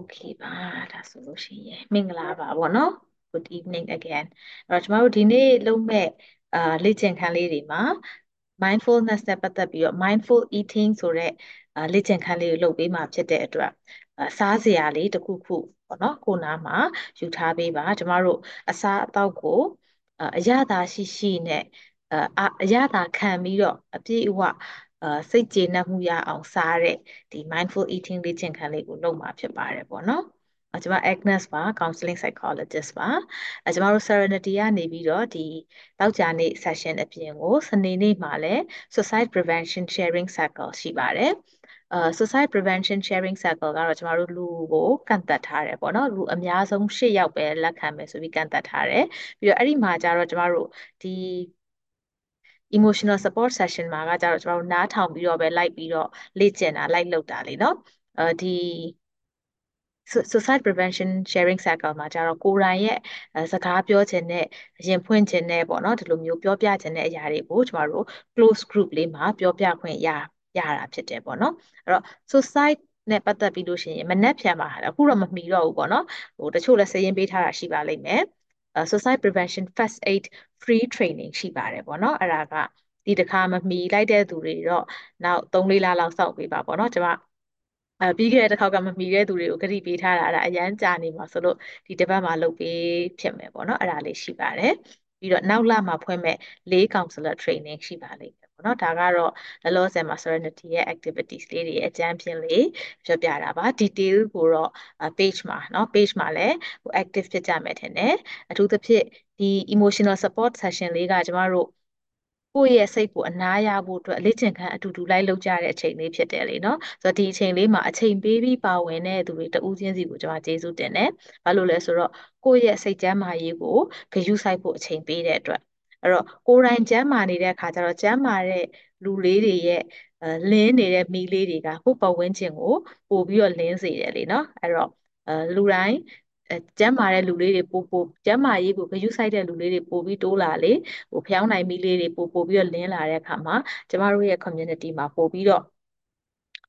okay ပါဒါဆိုလို့ရှိရင်မင်္ဂလာပါဗောနော် good evening again အဲ့တော့ကျမတို့ဒီနေ့လုပ်မဲ့အာလေ့ကျင့်ခန်းလေးတွေမှာ mindfulness နဲ့ပတ်သက်ပြီးတော့ mindful eating ဆိုတဲ့အာလေ့ကျင့်ခန်းလေးကိုလုပ်ပေးမှာဖြစ်တဲ့အတွက်အာစားစရာလေးတစ်ခုခုပေါ့နော်ကိုနားမှာယူထားပေးပါကျမတို့အစားအသောက်ကိုအာအရသာရှိရှိနဲ့အာအရသာခံပြီးတော့အပြည့်အဝ အာစိတ်ကျေနပ်မှုရအောင်စားတဲ့ဒီ mindful eating လေ့ကျင့်ခန်းလေးကိုလုပ်မှာဖြစ်ပါတယ်ပေါ့နော်အကျွန်မ Agnes ပါ counseling psychologist ပါအကျွန်မတို့ Serenity ကနေပြီးတော့ဒီတောက်ကြနေ့ session အပြင်ကိုစနေနေ့မှာလည်း suicide prevention sharing circle ရှိပါတယ်အာ suicide prevention sharing circle ကတော့ကျမတို့လူကိုကန့်သက်ထားတယ်ပေါ့နော်လူအများဆုံး၈ယောက်ပဲလက်ခံမယ်ဆိုပြီးကန့်သက်ထားတယ်ပြီးတော့အဲ့ဒီမှာကျတော့ကျမတို့ဒီ emotional support session မှာကကြတော့ကျွန်တော်တို့နားထောင်ပြီးတော့ပဲလိုက်ပြီးတော့လေ့ကျင့်တာလိုက်လုပ်တာလေနော်အဲဒီ suicide prevention sharing circle မှာကျတော့ကိုယ်တိုင်ရဲ့စကားပြောခြင်းနဲ့ရင်ဖွင့်ခြင်းနဲ့ပေါ့နော်ဒီလိုမျိုးပြောပြခြင်းတဲ့အရာတွေကိုကျမတို့ close group လေးမှာပြောပြခွင့်ရရတာဖြစ်တယ်ပေါ့နော်အဲ့တော့ suicide နဲ့ပတ်သက်ပြီးလို့ရှိရင်မနှက်ဖြန်မှာအခုတော့မမီတော့ဘူးပေါ့နော်ဟိုတချို့လည်းစရင်ပေးထားတာရှိပါလိမ့်မယ် suicide prevention first aid free training ရှိပါတယ်ပေါ့နော်အဲ့ဒါကဒီတစ်ခါမမီလိုက်တဲ့သူတွေတော့နောက်3-4လလောက်စောင့်ပေးပါပေါ့နော်ကျွန်မအဲပြီးခဲ့တဲ့တစ်ခေါက်ကမမီတဲ့သူတွေကိုဂရုပေးထားတာအဲ့ဒါအရန်ကြာနေမှာဆိုလို့ဒီတစ်ပတ်မှာလုပ်ပေးဖြစ်မယ်ပေါ့နော်အဲ့ဒါလေးရှိပါတယ်ပြီးတော့နောက်လမှာဖွင့်မဲ့၄ counselor training ရှိပါလိမ့်မယ် ပေါ့နော်ဒါကတော့လောလောဆယ်မှာ Serenity ရဲ့ activities လေးတွေအကြမ်းဖြင့်လေးပြောပြတာပါ detail ကိုတော့ page မှာเนาะ page မှာလည်း active ဖြစ်ကြမယ်ထင်တယ်အထူးသဖြင့်ဒီ emotional support session လေးကကျမတို့ကိုယ့်ရဲ့စိတ်ကိုအနားရဖို့အတွက်အလေးကျင့်ခန်းအတူတူလိုက်လုပ်ကြတဲ့အချိန်လေးဖြစ်တယ်လေနော်ဆိုတော့ဒီအချိန်လေးမှာအချိန်ပေးပြီးပါဝင်တဲ့သူတွေတဦးချင်းစီကိုကျွန်မကျေးဇူးတင်တယ်ဘာလို့လဲဆိုတော့ကိုယ့်ရဲ့စိတ်ကျန်းမာရေးကိုဂရုစိုက်ဖို့အချိန်ပေးတဲ့အတွက် အဲ့တော့ကိုယ်တိုင်ကျန်းမာနေတဲ့အခါကျတော့ကျန်းမာတဲ့လူလေးတွေရဲ့အဲလင်းနေတဲ့မီးလေးတွေကကိုယ့်ပတ်ဝန်းကျင်ကိုပို့ပြီးတော့လင်းစေတယ်လေနော်အဲ့တော့အဲလူတိုင်းကျန်းမာတဲ့လူလေးတွေပို့ပို့ကျန်းမာရေးကိုဂရုစိုက်တဲ့လူလေးတွေပို့ပြီးတိုးလာလေဟိုဖျောင်းနိုင်မီလေးတွေပို့ပို့ပြီးတော့လင်းလာတဲ့အခါမှာကျမတို့ရဲ့ community မှာပို့ပြီးတော့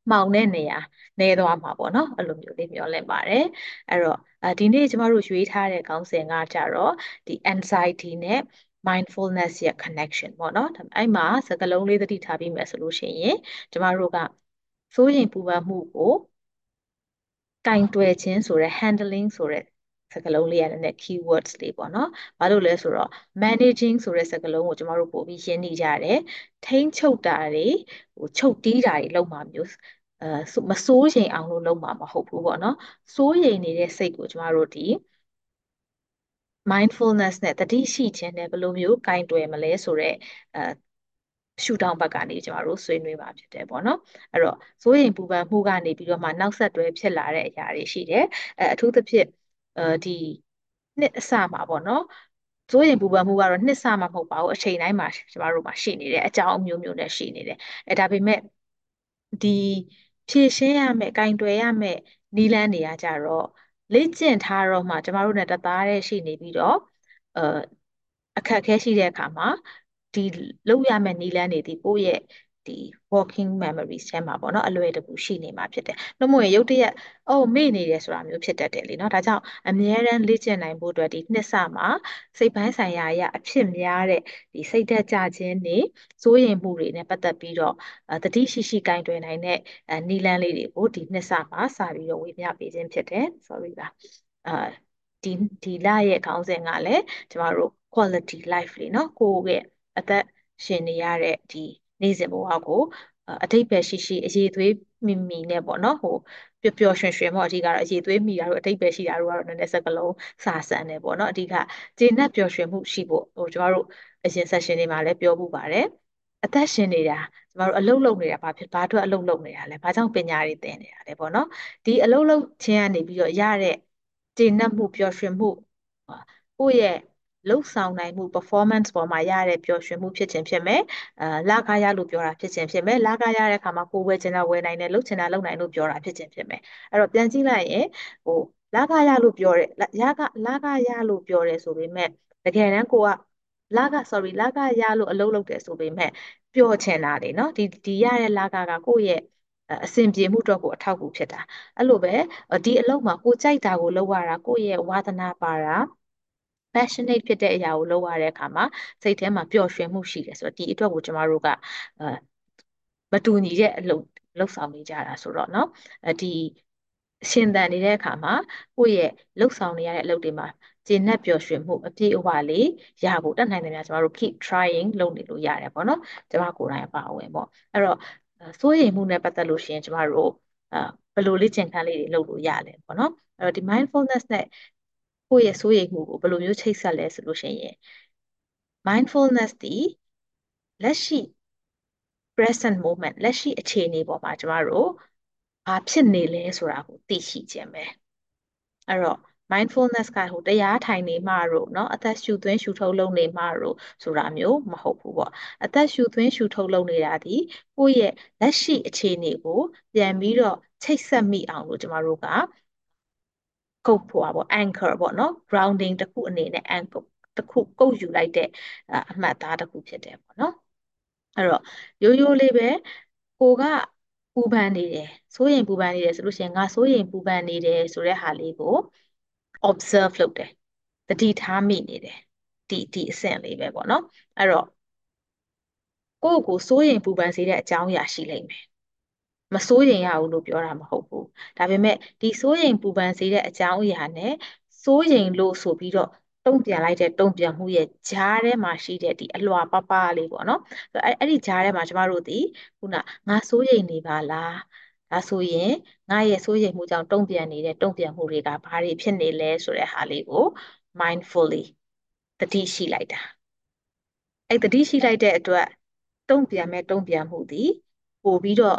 မှောင်တဲ့နေရာနေသွားမှာပေါ့နော်အဲ့လိုမျိုးလေးမျှော်လင့်ပါတယ်အဲ့တော့ဒီနေ့ကျမတို့ရွေးထားတဲ့ခေါင်းစဉ်ကကြတော့ဒီ anxiety နဲ့ mindfulness ရဲ့ connection ပေါ့နော်အဲ့မှာစကားလုံးလေးသတိထားပြီးမယ်ဆိုလို့ရှိရင်ကျမတို့ကစိုးရိမ်ပူပန်မှုကိုကင်တွယ်ခြင်းဆိုတဲ့ handling ဆိုတဲ့စကားလုံးလေးရတဲ့ keywords လေးပေါ့နော်။ဘာလို့လဲဆိုတော့ managing ဆိုတဲ့စကားလုံးကိုကျမတို့ပို့ပြီးရှင်းနေကြတယ်။ထိန်းချုပ်တာတွေဟိုချုပ်တီးတာတွေလုပ်မှာမျိုးအဲမစိုးရိမ်အောင်လို့လုပ်မှာမဟုတ်ဘူးပေါ့နော်။စိုးရိမ်နေတဲ့စိတ်ကိုကျမတို့ဒီ mindfulness နဲ့တတိရှိခြင်းနဲ့ဘယ်လိုမျိုးကင်တွယ်မလဲဆိုတော့အဲရှူတောင်းဘက်ကနေကျမတို့ဆွေးနွေးမှာဖြစ်တယ်ပေါ့နော်အဲ့တော့စိုးရိမ်ပူပန်မှုကနေပြီးတော့မှနောက်ဆက်တွဲဖြစ်လာတဲ့အရာတွေရှိတယ်အဲအထူးသဖြင့်အဲဒီနှစ်အစမှာပေါ့နော်စိုးရိမ်ပူပန်မှုကတော့နှစ်စမှာမဟုတ်ပါဘူးအချိန်တိုင်းမှာကျမတို့မှာရှိနေတယ်အကြောင်းအမျိုးမျိုးနဲ့ရှိနေတယ်အဲဒါပေမဲ့ဒီဖြည့်ရှင်းရမယ်၊ကင်တွယ်ရမယ်နီလန်းတွေကကြတော့ လေ့ကျင့်ထားတော့မှကျမတို့နဲ့တသားတည်းရှိနေပြီးတော့အဲအခက်အခဲရှိတဲ့အခါမှာဒီလုပ်ရမယ့်နီလန်းတွေဒီကိုယ့်ရဲ့ ဒီ working memories ထဲမှာပေါ့နော်အလွယ်တကူရှိနေမှာဖြစ်တယ်။နှမို့ရင်ရုတ်တရက်အော်မေ့နေတယ်ဆိုတာမျိုးဖြစ်တတ်တယ်လीနော်။ဒါကြောင့်အမြဲတမ်းလေ့ကျင့်နိုင်ဖို့အတွက်ဒီနှစ်စမှာစိတ်ပိုင်းဆိုင်ရာအရာအဖြစ်များတဲ့ဒီစိတ်ဓာတ်ကြခြင်းနေစိုးရိမ်မှုတွေနဲ့ပတ်သက်ပြီးတော့တတိရှိရှိကင်တွယ်နိုင်တဲ့နီလန်းလေးတွေကိုဒီနှစ်စမှာစပြီးတော့ဝေမျှပေးခြင်းဖြစ်တယ်။ sorry ပါ။အာဒီဒီလရဲ့ခေါင်းစဉ်ကလည်းကျမတို့ quality life လေးနော်ကိုယ့်ရဲ့အသက်ရှင်နေရတဲ့ဒီ နေ့စဉ်ဘဝကိုအတိတ်ပဲရှိရှိအရေးသွေးမိမိနဲ့ပေါ့နော်ဟိုပျော်ပျော်ရွှင်ရွှင်ပေါ့အဓိကတော့အရေးသွေးမိတာတို့အတိတ်ပဲရှိတာတို့ကတော့နည်းနည်းစကလုံးစာဆန်တယ်ပေါ့နော်အဓိကကျေနပ်ပျော်ရွှင်မှုရှိဖို့ဟိုကျမတို့အရင် session တွေမှာလည်းပြောမှုပါတယ်အသက်ရှင်နေတာကျမတို့အလုပ်လုပ်နေတာဘာဖြစ်ဘာအတွက်အလုပ်လုပ်နေတာလဲဘာကြောင့်ပညာတွေသင်နေတာလဲပေါ့နော်ဒီအလုပ်လုပ်ခြင်းကနေပြီးတော့ရတဲ့ကျေနပ်မှုပျော်ရွှင်မှုကိုယ့်ရဲ့ လှုပ်ဆောင်နိုင်မှု performance ပေါ်မှာရတဲ့ပျော်ရွှင်မှုဖြစ်ခြင်းဖြစ်မယ်အဲလကားရလို့ပြောတာဖြစ်ခြင်းဖြစ်မယ်လကားရတဲ့အခါမှာကိုယ်ဝယ်ချင်တာဝယ်နိုင်တယ်လှုပ်ချင်တာလှုပ်နိုင်လို့ပြောတာဖြစ်ခြင်းဖြစ်မယ်အဲ့တော့ပြန်ကြည့်လိုက်ရင်ဟိုလကားရလို့ပြောတယ်ရကလကားရလို့ပြောတယ်ဆိုပေမဲ့တကယ်တမ်းကိုကလက sorry လကရလို့အလုပ်လုပ်တယ်ဆိုပေမဲ့ပျော်ချင်တာလေနော်ဒီဒီရတဲ့လကကကိုယ့်ရဲ့အဆင်ပြေမှုအတွက်ကိုအထောက်အကူဖြစ်တာအဲ့လိုပဲဒီအလုပ်မှာကိုကြိုက်တာကိုလုပ်ရတာကိုယ့်ရဲ့ဝါသနာပါတာ passionate ဖြစ်တဲ့အရာကိုလုပ်ရတဲ့အခါမှာစိတ်ထဲမှာပျော်ရွှင်မှုရှိတယ်ဆိုတော့ဒီအတွက်ကိုကျမတို့ကအဲမတူညီတဲ့အလုပ်လုပ်ဆောင်နေကြတာဆိုတော့เนาะဒီရှင်သန်နေတဲ့အခါမှာကိုယ့်ရဲ့လှုပ်ဆောင်နေရတဲ့အလုပ်တွေမှာကျေနပ်ပျော်ရွှင်မှုအပြည့်အဝလေးရဖို့တတ်နိုင်တယ်များကျမတို့ keep trying လုပ်နေလို့ရတယ်ပေါ့နော်ကျမကိုယ်တိုင်အပါအဝင်ပေါ့အဲ့တော့စိုးရိမ်မှုနဲ့ပတ်သက်လို့ရှိရင်ကျမတို့အာဘယ်လိုလေ့ကျင့်ခန်းလေးတွေလုပ်လို့ရလဲပေါ့နော်အဲ့တော့ဒီ mindfulness နဲ့ ကိုယ့်ရဲ့စိုးရိမ်မှုကိုဘယ်လိုမျိုးချိတ်ဆက်လဲဆိုလို့ရှိရင် mindfulness ဒီလက်ရှိ present moment လက်ရှိအခြေအနေပေါ်မှာကျမတို့ဘာဖြစ်နေလဲဆိုတာကိုသိရှိခြင်းပဲအဲ့တော့ mindfulness ကဟိုတရားထိုင်နေမှတော့เนาะအသက်ရှူသွင်းရှူထုတ်လုပ်နေမှတော့ဆိုတာမျိုးမဟုတ်ဘူးပေါ့အသက်ရှူသွင်းရှူထုတ်လုပ်နေတာဒီကိုယ့်ရဲ့လက်ရှိအခြေအနေကိုပြန်ပြီးတော့ချိတ်ဆက်မိအောင်လို့ကျမတို့က ကုတ်ဖို့ပေါ့ anchor ပေါ့နော် grounding တစ်ခုအနေနဲ့ anchor တစ်ခုကုတ်ယူလိုက်တဲ့အမှတ်အသားတစ်ခုဖြစ်တယ်ပေါ့နော်အဲ့တော့ရိုးရိုးလေးပဲကိုကပူပန်နေတယ်စိုးရင်ပူပန်နေတယ်ဆိုလို့ရှိရင်ငါစိုးရင်ပူပန်နေတယ်ဆိုတဲ့ဟာလေးကို observe လုပ်တယ်တတိထားမိနေတယ်ဒီဒီအဆင့်လေးပဲပေါ့နော်အဲ့တော့ကိုယ့်ကိုစိုးရင်ပူပန်စေတဲ့အကြောင်းအရာရှိလိမ့်မယ် မစိုးရင်ရဘူးလို့ပြောတာမဟုတ်ဘူးဒါပေမဲ့ဒီစိုးရင်ပူပန်စေတဲ့အကြောင်းအရာနဲ့စိုးရင်လို့ဆိုပြီးတော့တုံ့ပြန်လိုက်တဲ့တုံ့ပြန်မှုရဲ့ကြားထဲမှာရှိတဲ့ဒီအလွှာပပလေးပေါ့နော်အဲ့အဲ့ဒီကြားထဲမှာကျမတို့ဒီခုနငါစိုးရိမ်နေပါလားဒါဆိုရင်ငါရဲ့စိုးရိမ်မှုကြောင့်တုံ့ပြန်နေတဲ့တုံ့ပြန်မှုတွေကဘာတွေဖြစ်နေလဲဆိုတဲ့ဟာလေးကို mindfully တတိရှိလိုက်တာအဲ့တတိရှိလိုက်တဲ့အတွက်တုံ့ပြန်မဲ့တုံ့ပြန်မှုဒီပို့ပြီးတော့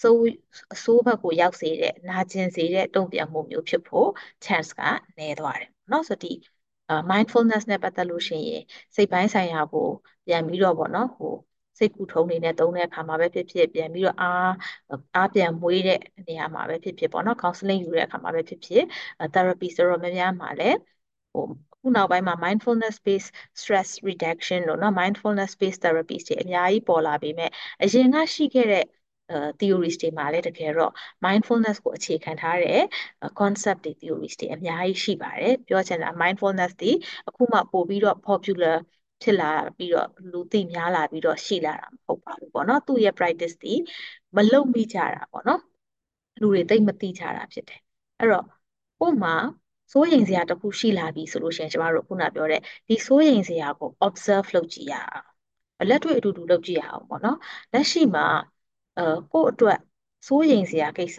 ဆိုးအဆိုးဘက်ကိုရောက်စေတဲ့နာကျင်စေတဲ့တုံ့ပြန်မှုမျိုးဖြစ်ဖို့ chance ကနည်းသွားတယ်เนาะဆိုဒီ mindfulness နဲ့ပတ်သက်လို့ရှိရင်စိတ်ပိုင်းဆိုင်ရာကိုပြန်ပြီးတော့ပေါ့နော်ဟိုစိတ်ကူထုံးနေနဲ့သုံးတဲ့အခါမှာပဲဖြစ်ဖြစ်ပြန်ပြီးတော့အားအားပြန်မွေးတဲ့နေရာမှာပဲဖြစ်ဖြစ်ပေါ့နော် counseling ယူတဲ့အခါမှာပဲဖြစ်ဖြစ် therapy ဆိုတော့များများမှာလည်းဟို ခုနောက်ပိုင်းမှာ mindfulness based stress reduction လို့နော် mindfulness based therapies တွေအများကြီးပေါ်လာပေမဲ့အရင်ကရှိခဲ့တဲ့ theories တွေမှာလည်းတကယ်တော့ mindfulness ကိုအခြေခံထားတဲ့ concept တွေ theories တွေအများကြီးရှိပါတယ်ပြောချင်တာ mindfulness ဒီအခုမှပို့ပြီးတော့ popular ဖြစ်လာပြီးတော့လူသိများလာပြီးတော့ရှိလာတာမဟုတ်ပါဘူးပေါ့နော်သူ့ရဲ့ practice ဒီမလုံမိကြတာပေါ့နော်လူတွေတိတ်မသိကြတာဖြစ်တယ်အဲ့တော့ကို့မှာ စိုးရိမ်စရာတစ်ခုရှိလာပြီဆိုလို့ရှိရင်ကျမတို့ခုနပြောတဲ့ဒီစိုးရိမ်စရာကို observe လုပ်ကြည့်ရအောင်လက်တွေ့အတူတူလုပ်ကြည့်ရအောင်ပေါ့နော်လက်ရှိမှာအဲကို့အတွက်စိုးရိမ်စရာကိစ္စ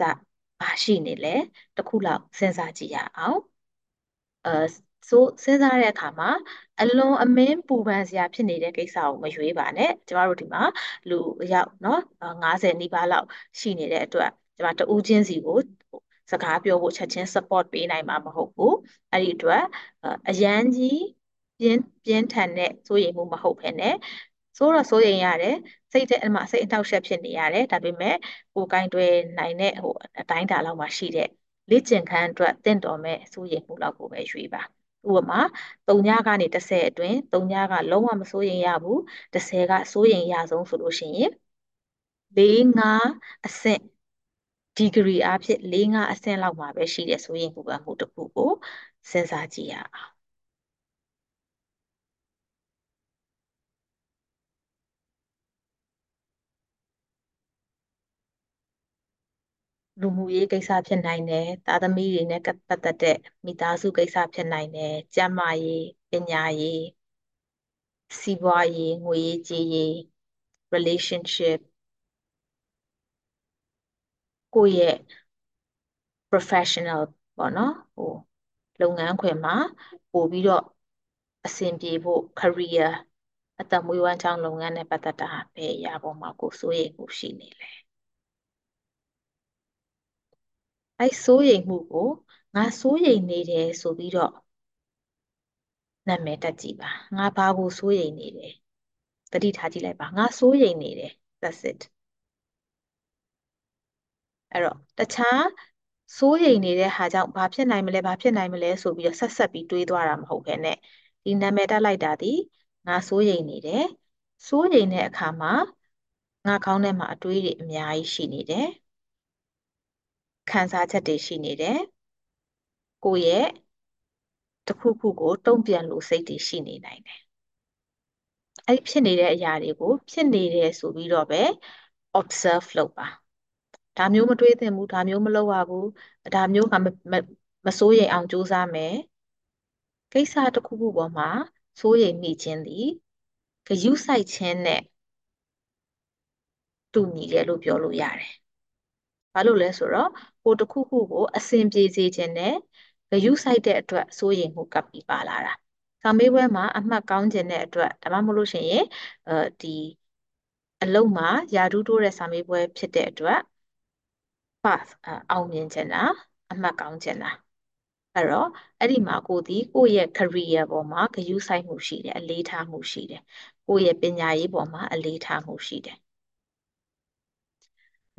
ဘာရှိနေလဲတစ်ခုလောက်စဉ်းစားကြည့်ရအောင်အဲဆိုစဉ်းစားတဲ့အခါမှာအလွန်အမင်းပူပန်စရာဖြစ်နေတဲ့ကိစ္စကိုမရွေးပါနဲ့ကျမတို့ဒီမှာလူရောက်เนาะ90နီးပါးလောက်ရှိနေတဲ့အတွက်ကျမတဦးချင်းစီကို စကားပြောဖို့ချက်ချင်း support ပေးနိုင်မှာမဟုတ်ဘူးအဲ့ဒီအတွက်အရန်ကြီးပြင်းပြင်းထန်တဲ့စိုးရိမ်မှုမဟုတ်ဘဲနဲ့စိုးတော့စိုးရိမ်ရတယ်စိတ်ထဲအမှစိတ်အနှောက်အယှက်ဖြစ်နေရတယ်ဒါပေမဲ့ကိုယ်ကင်တွယ်နိုင်တဲ့ဟိုအတိုင်းတာလောက်မှရှိတဲ့လေ့ကျင့်ခန်းအတွက်တင့်တော်မဲ့စိုးရိမ်မှုလောက်ကိုပဲရွေးပါဥပမာ3ညကနေ10အတွင်း3ညကလုံးဝမစိုးရိမ်ရဘူး10ကစိုးရိမ်ရဆုံးဆိုလို့ရှိရင်4 5အဆင့် ဒီဂရီအဖြစ်4 5အဆင့်လောက်မှာပဲရှိတဲ့စိုးရိမ်ပူပန်မှုတစ်ခုကိုစဉ်းစားကြည့်ရအောင်လူမှုရေးကိစ္စဖြစ်နိုင်တယ်သားသမီးတွေနဲ့ပတ်သက်တဲ့မိသားစုကိစ္စဖြစ်နိုင်တယ်ကျန်းမာရေးပညာရေးစီးပွားရေးငွေရေးကြေးရေး relationship ကိုယ့်ရဲ့ professional ပေါ့နော်ဟိုလုပ်ငန်းခွင်မှာပို့ပြီးတော့အဆင်ပြေဖို့ career အသက်မွေးဝမ်းကြောင်းလုပ်ငန်းနဲ့ပတ်သက်တာပဲအရာပေါ်မှာကိုစိုးရိမ်မှုရှိနေလဲအဲစိုးရိမ်မှုကိုငါစိုးရိမ်နေတယ်ဆိုပြီးတော့နာမည်တက်ကြည့်ပါငါဘာကိုစိုးရိမ်နေတယ်တတိထားကြည့်လိုက်ပါငါစိုးရိမ်နေတယ် that's it အဲ့တော့တခြားစိုးရိမ်နေတဲ့ဟာကြောင့်ဘာဖြစ်နိုင်မလဲဘာဖြစ်နိုင်မလဲဆိုပြီးတော့ဆက်ဆက်ပြီးတွေးသွားတာမဟုတ်ဘဲနဲ့ဒီနာမည်တက်လိုက်တာဒီငါစိုးရိမ်နေတယ်စိုးရိမ်တဲ့အခါမှာငါခေါင်းထဲမှာအတွေးတွေအများကြီးရှိနေတယ်ခံစားချက်တွေရှိနေတယ်ကိုယ့်ရဲ့တစ်ခုခုကိုတုံ့ပြန်လို့စိတ်တွေရှိနေနိုင်တယ်အဲ့ဖြစ်နေတဲ့အရာတွေကိုဖြစ်နေတယ်ဆိုပြီးတော့ပဲ observe လုပ်ပါ ဒါမျိုးမတွေးသင့်ဘူးဒါမျိုးမလုပ်ရဘူးဒါမျိုးကမမမစိုးရိမ်အောင်ကြိုးစားမယ်ကိစ္စတစ်ခုခုပေါ်မှာစိုးရိမ်မိခြင်းသည်ဂရုစိုက်ခြင်းနဲ့တူညီတယ်လို့ပြောလို့ရတယ်။ဘာလို့လဲဆိုတော့ကိုတစ်ခုခုကိုအဆင်ပြေစေခြင်းနဲ့ဂရုစိုက်တဲ့အတွက်စိုးရိမ်မှုကပ်ပြီးပါလာတာ။စာမေးပွဲမှာအမှတ်ကောင်းခြင်းတဲ့အတွက်ဒါမှမဟုတ်လို့ရှိရင်အဲဒီအလုံးမှာယာဒူးတိုးတဲ့စာမေးပွဲဖြစ်တဲ့အတွက် pass အောင်မြင်ခြင်းတာအမှတ်ကောင်းခြင်းတာအဲ့တော့အဲ့ဒီမှာကိုဒီကိုယ့်ရဲ့ career ပေါ်မှာဂရုစိုက်မှုရှိတယ်အလေးထားမှုရှိတယ်ကိုယ့်ရဲ့ပညာရေးပေါ်မှာအလေးထားမှုရှိတယ်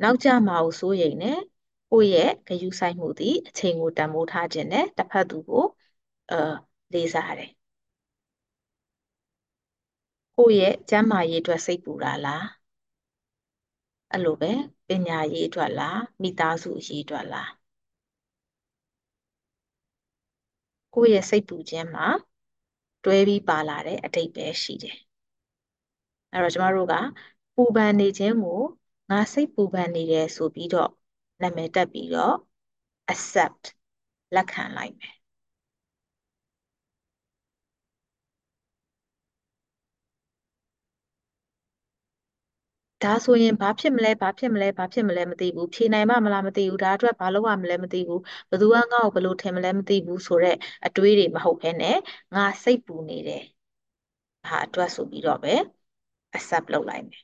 နောက်ကျမှာကိုစိုးရိမ်နေကိုယ့်ရဲ့ဂရုစိုက်မှုသည်အချိန်ကိုတန်ဖိုးထားခြင်းနဲ့တစ်ဖက်သူကိုအဲလေးစားတယ်ကိုယ့်ရဲ့ကျန်းမာရေးအတွက်စိတ်ပူတာလား အဲ့လိုပဲပညာရေးအတွက်လားမိသားစုအရေးအတွက်လားကိုယ့်ရဲ့စိတ်ပူခြင်းမှာတွဲပြီးပါလာတဲ့အတိတ်ပဲရှိတယ်အဲ့တော့ကျမတို့ကပူပန်နေခြင်းကိုငါစိတ်ပူပန်နေတယ်ဆိုပြီးတော့နာမည်တက်ပြီးတော့ accept လက်ခံလိုက်မယ် ဒါဆိုရင်ဘာဖြစ်မလဲဘာဖြစ်မလဲဘာဖြစ်မလဲမသိဘူးဖြေနိုင်မှမလားမသိဘူးဒါအတွက်ဘာလုပ်ရမလဲမသိဘူးဘယ်သူကငါ့ကိုဘယ်လိုထင်မလဲမသိဘူးဆိုတော့အတွေးတွေမဟုတ်ဘဲနဲ့ငါစိတ်ပူနေတယ်ဟာအတွက်ဆိုပြီးတော့ပဲ accept လုပ်လိုက်မယ်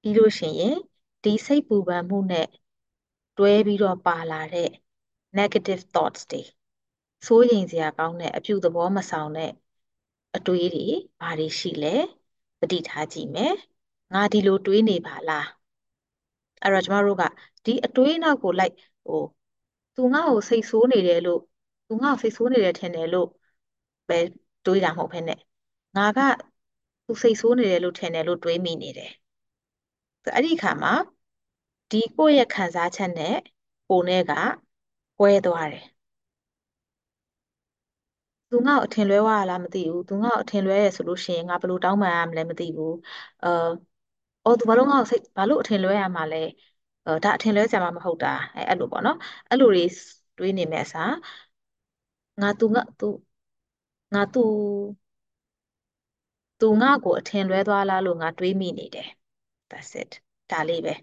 ပြီးလို့ရှိရင်ဒီစိတ်ပူပန်မှုနဲ့တွဲပြီးတော့ပါလာတဲ့ negative thoughts တွေ စိုးရိမ်စရာကောင်းတဲ့အပြုသဘောမဆောင်တဲ့အတွေးတွေဘာတွေရှိလဲသတိထားကြည့်မယ်ငါဒီလိုတွေးနေပါလားအဲ့တော့ကျမတို့ကဒီအတွေးနောက်ကိုလိုက်ဟိုသူငါ့ကိုစိတ်ဆိုးနေတယ်လို့သူငါ့ကိုစိတ်ဆိုးနေတယ်ထင်တယ်လို့ပဲတွေးတာမဟုတ်ဘဲနဲ့ငါကသူစိတ်ဆိုးနေတယ်လို့ထင်တယ်လို့တွေးမိနေတယ်အဲ့ဒီအခါမှာဒီကိုယ့်ရဲ့ခံစားချက်နဲ့ကိုယ်နဲ့ကကွဲသွားတယ် သူငါ့ကိုအထင်လွဲသွားလားမသိဘူးသူငါ့ကိုအထင်လွဲရဆိုလို့ရှိရင်ငါဘယ်လိုတောင်းပန်ရမလဲမသိဘူးအာအော်သူဘာလို့ငါ့ကိုစိတ်ဘာလို့အထင်လွဲရမှာလဲအဲဒါအထင်လွဲစရာမှမဟုတ်တာအဲအဲ့လိုပေါ့နော်အဲ့လိုတွေတွေးနေမဲ့အစားငါသူငါသူငါသူသူငါ့ကိုအထင်လွဲသွားလားလို့ငါတွေးမိနေတယ် that's it ဒါလေးပဲ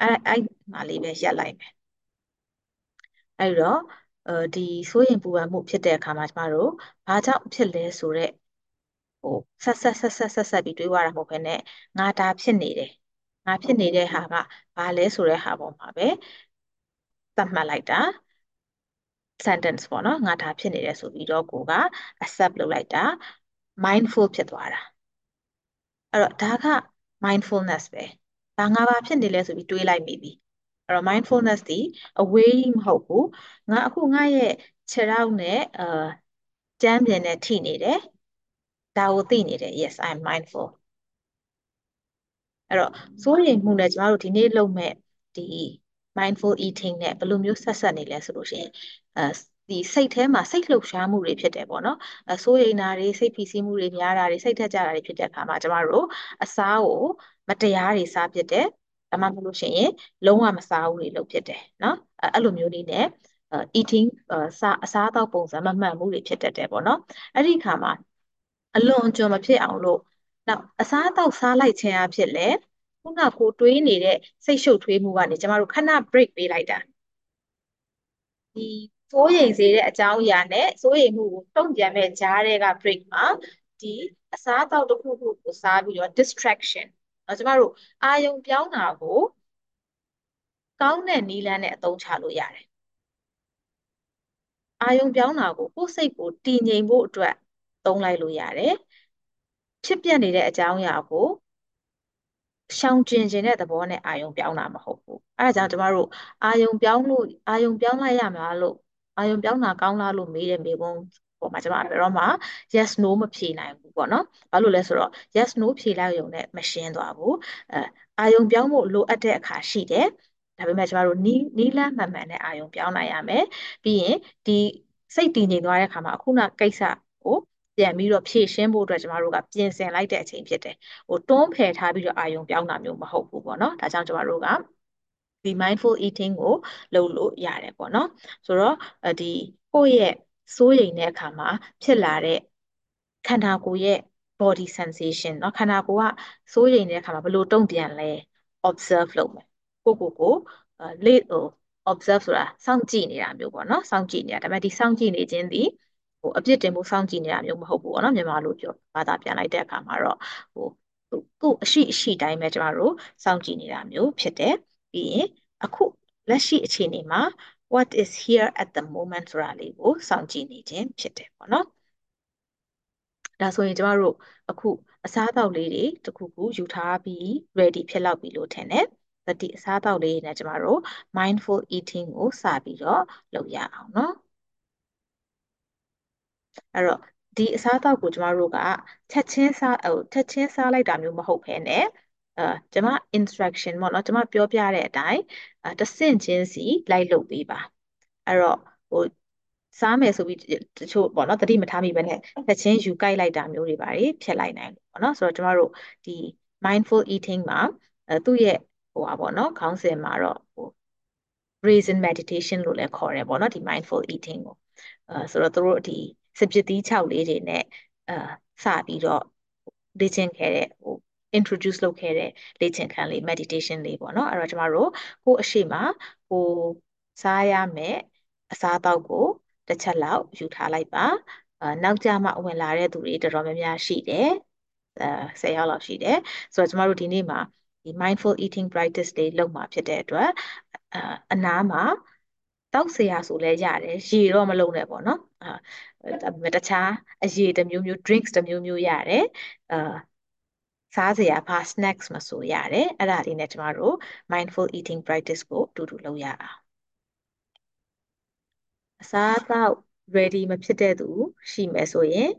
အဲ့အဲ့မှာလေးပဲရက်လိုက်မယ်အဲ့တော့အဲ ဒီစိုးရင်ပူပန်မှုဖြစ်တဲ့အခါမှာကျမတို့ဘာကြောင့်ဖြစ်လဲဆိုတော့ဟိုဆက်ဆက်ဆက်ဆက်ဆက်ဆက်ပြီးတွေးရတာမဟုတ်ဘဲနဲ့ငါဒါဖြစ်နေတယ်ငါဖြစ်နေတဲ့ဟာကဘာလဲဆိုတဲ့ဟာပေါ်မှာပဲသတ်မှတ်လိုက်တာ sentence ပေါ့နော်ငါဒါဖြစ်နေတယ်ဆိုပြီးတော့ကိုက accept လုပ်လိုက်တာ mindful ဖြစ်သွားတာအဲ့တော့ဒါက mindfulness ပဲဘာငါဘာဖြစ်နေလဲဆိုပြီးတွေးလိုက်မိပြီ အဲ့တော့ mindfulness ဒီ away မဟုတ်ဘူးငါအခုငါရဲ့ခြေထောက်နဲ့အာကြမ်းပြင်နဲ့ထိနေတယ်ဒါကိုသိနေတယ် yes i'm mindful အဲ့တော့စိုးရိမ်မှုနဲ့ကျမတို့ဒီနေ့လုပ်မဲ့ဒီ mindful eating နဲ့ဘယ်လိုမျိုးဆက်ဆက်နေလဲဆိုလို့ရှိရင်အဲဒီစိတ်ထဲမှာစိတ်လှုပ်ရှားမှုတွေဖြစ်တယ်ပေါ့နော်အစိုးရိမ်တာတွေစိတ်ဖိစီးမှုတွေများတာတွေစိတ်ထက်ကြတာတွေဖြစ်တဲ့အခါမှာကျမတို့အစားကိုမတရားတွေစားဖြစ်တယ် ဒါမှမဟုတ်လို့ရှိရင်လုံးဝမစားဘူးတွေလုပ်ဖြစ်တယ်နော်အဲ့လိုမျိုးလေးနဲ့ eating စားအစားအသောက်ပုံစံမမှန်မှုတွေဖြစ်တတ်တယ်ပေါ့နော်အဲ့ဒီခါမှာအလွန်အကျွံမဖြစ်အောင်လို့နောက်အစားအသောက်စားလိုက်ခြင်းအဖြစ်လဲခုနကိုတွေးနေတဲ့စိတ်ရှုပ်ထွေးမှုကနေကျမတို့ခဏ break ပေးလိုက်တာဒီစိုးရိမ်စေတဲ့အကြောင်းအရာနဲ့စိုးရိမ်မှုကိုတုံ့ပြန်မဲ့ကြားတဲ့က break မှာဒီအစားအသောက်တစ်ခုခုကိုစားပြီးတော့ distraction နော်ကျမတို့အာယုံပြောင်းတာကိုကောင်းတဲ့နည်းလမ်းနဲ့အသုံးချလို့ရတယ်အာယုံပြောင်းတာကိုကိုယ်စိတ်ကိုတည်ငြိမ်ဖို့အတွက်သုံးလိုက်လို့ရတယ်ဖြစ်ပြနေတဲ့အကြောင်းအရာကိုရှောင်ကျဉ်ခြင်းတဲ့သဘောနဲ့အာယုံပြောင်းတာမဟုတ်ဘူးအဲဒါကြောင့်ကျမတို့အာယုံပြောင်းလို့အာယုံပြောင်းလိုက်ရမလားလို့အာယုံပြောင်းတာကောင်းလားလို့မေးတဲ့မေးခွန်းဟ ပေါ်မှာကျွန်မဘယ်တော့မှ yes no မဖြေနိုင်ဘူးပေါ့နော်ဘာလို့လဲဆိုတော့ yes no ဖြေလိုက်ရုံနဲ့မရှင်းသွားဘူးအဲအာယုံပြောင်းဖို့လိုအပ်တဲ့အခါရှိတယ်ဒါပေမဲ့ကျမတို့နီးနီးလန်းမှန်မှန်နဲ့အာယုံပြောင်းနိုင်ရမယ်ပြီးရင်ဒီစိတ်တည်ငြိမ်သွားတဲ့အခါမှာအခုနကိစ္စကိုပြန်ပြီးတော့ဖြည့်ရှင်းဖို့အတွက်ကျမတို့ကပြင်ဆင်လိုက်တဲ့အချိန်ဖြစ်တယ်ဟိုတွန်းဖယ်ထားပြီးတော့အာယုံပြောင်းတာမျိုးမဟုတ်ဘူးပေါ့နော်ဒါကြောင့်ကျမတို့ကဒီ mindful eating ကိုလုပ်လို့ရတယ်ပေါ့နော်ဆိုတော့ဒီကိုယ့်ရဲ့ စိုးရိမ်တဲ့အခါမှာဖြစ်လာတဲ့ခန္ဓာကိုယ်ရဲ့ body sensation เนาะခန္ဓာကိုယ်ကစိုးရိမ်တဲ့အခါမှာဘယ်လိုတုံ့ပြန်လဲ observe လုပ်မယ်ကိုကိုကိုလေ့ဟို observe ဆိုတာစောင့်ကြည့်နေတာမျိုးပေါ့နော်စောင့်ကြည့်နေတာဒါပေမဲ့ဒီစောင့်ကြည့်နေခြင်းဒီဟိုအပြစ်တင်မှုစောင့်ကြည့်နေတာမျိုးမဟုတ်ဘူးပေါ့နော်မြန်မာလိုပြောဘာသာပြန်လိုက်တဲ့အခါမှာတော့ဟိုကိုအရှိအရှိတိုင်းပဲကျမတို့စောင့်ကြည့်နေတာမျိုးဖြစ်တယ်ပြီးရင်အခုလက်ရှိအခြေအနေမှာ what is here at the moment ဆိုတာလေးကိုစောင့်ကြည့်နေခြင်းဖြစ်တယ်ပေါ့နော်ဒါဆိုရင်ကျမတို့အခုအစားအသောက်လေးတွေတခုခုယူထားပြီး ready ဖြစ်လောက်ပြီလို့ထင်တယ်။ဒီအစားအသောက်လေးတွေနဲ့ကျမတို့ mindful eating ကိုစပြီးတော့လုပ်ရအောင်နော်။အဲ့တော့ဒီအစားအသောက်ကိုကျမတို့ကချက်ချင်းစားဟိုချက်ချင်းစားလိုက်တာမျိုးမဟုတ်ဘဲနဲ့ အဲကျမ instruction ပေါ့နော်ကျမပြောပြတဲ့အတိုင်းတဆင့်ချင်းစီလိုက်လုပ်ပေးပါအဲ့တော့ဟိုစားမယ်ဆိုပြီးတချို့ပေါ့နော်တတိမထားမိပဲနဲ့ချက်ချင်းယူကြိုက်လိုက်တာမျိုးတွေပါတယ်ဖြစ်လိုက်နိုင်တယ်ပေါ့နော်ဆိုတော့ကျမတို့ဒီ mindful eating မှာအဲသူ့ရဲ့ဟိုပါပေါ့နော်ခေါင်းစဉ်မှာတော့ဟို reason meditation လို့လည်းခေါ်တယ်ပေါ့နော်ဒီ mindful eating ကိုအဲဆိုတော့တို့ဒီစပစ်သီး6လေးတွေနဲ့အဲစပြီးတော့လေ့ကျင့်ခဲ့တဲ့ဟို introduce လုပ်ခဲ့တဲ့လေ့ကျင့်ခန်းလေး meditation လေးပေါ့နော်အဲ့တော့ကျမတို့ကိုအရှိမကိုစားရမယ်အစားအသောက်ကိုတစ်ချက်လောက်ယူထားလိုက်ပါအာနောက်ကြမှဝင်လာတဲ့သူတွေတော်တော်များများရှိတယ်အဲ10ယောက်လောက်ရှိတယ်ဆိုတော့ကျမတို့ဒီနေ့မှာဒီ mindful eating practice လေးလုပ်မှာဖြစ်တဲ့အတွက်အာအနားမှာတောက်ဆရာဆိုလဲရတယ်ရေတော့မလုံးနဲ့ပေါ့နော်အာတခြားအရေတစ်မျိုးမျိုး drinks တစ်မျိုးမျိုးရတယ်အာ စားစရာဘာ snacks မဆိုရတယ်အဲ့ဒါလေးနဲ့ကျမတို့ mindful eating practice ကိုအတူတူလုပ်ရအောင်အစားအသောက် ready မဖြစ်တဲ့သူရှိမယ်ဆိုရင်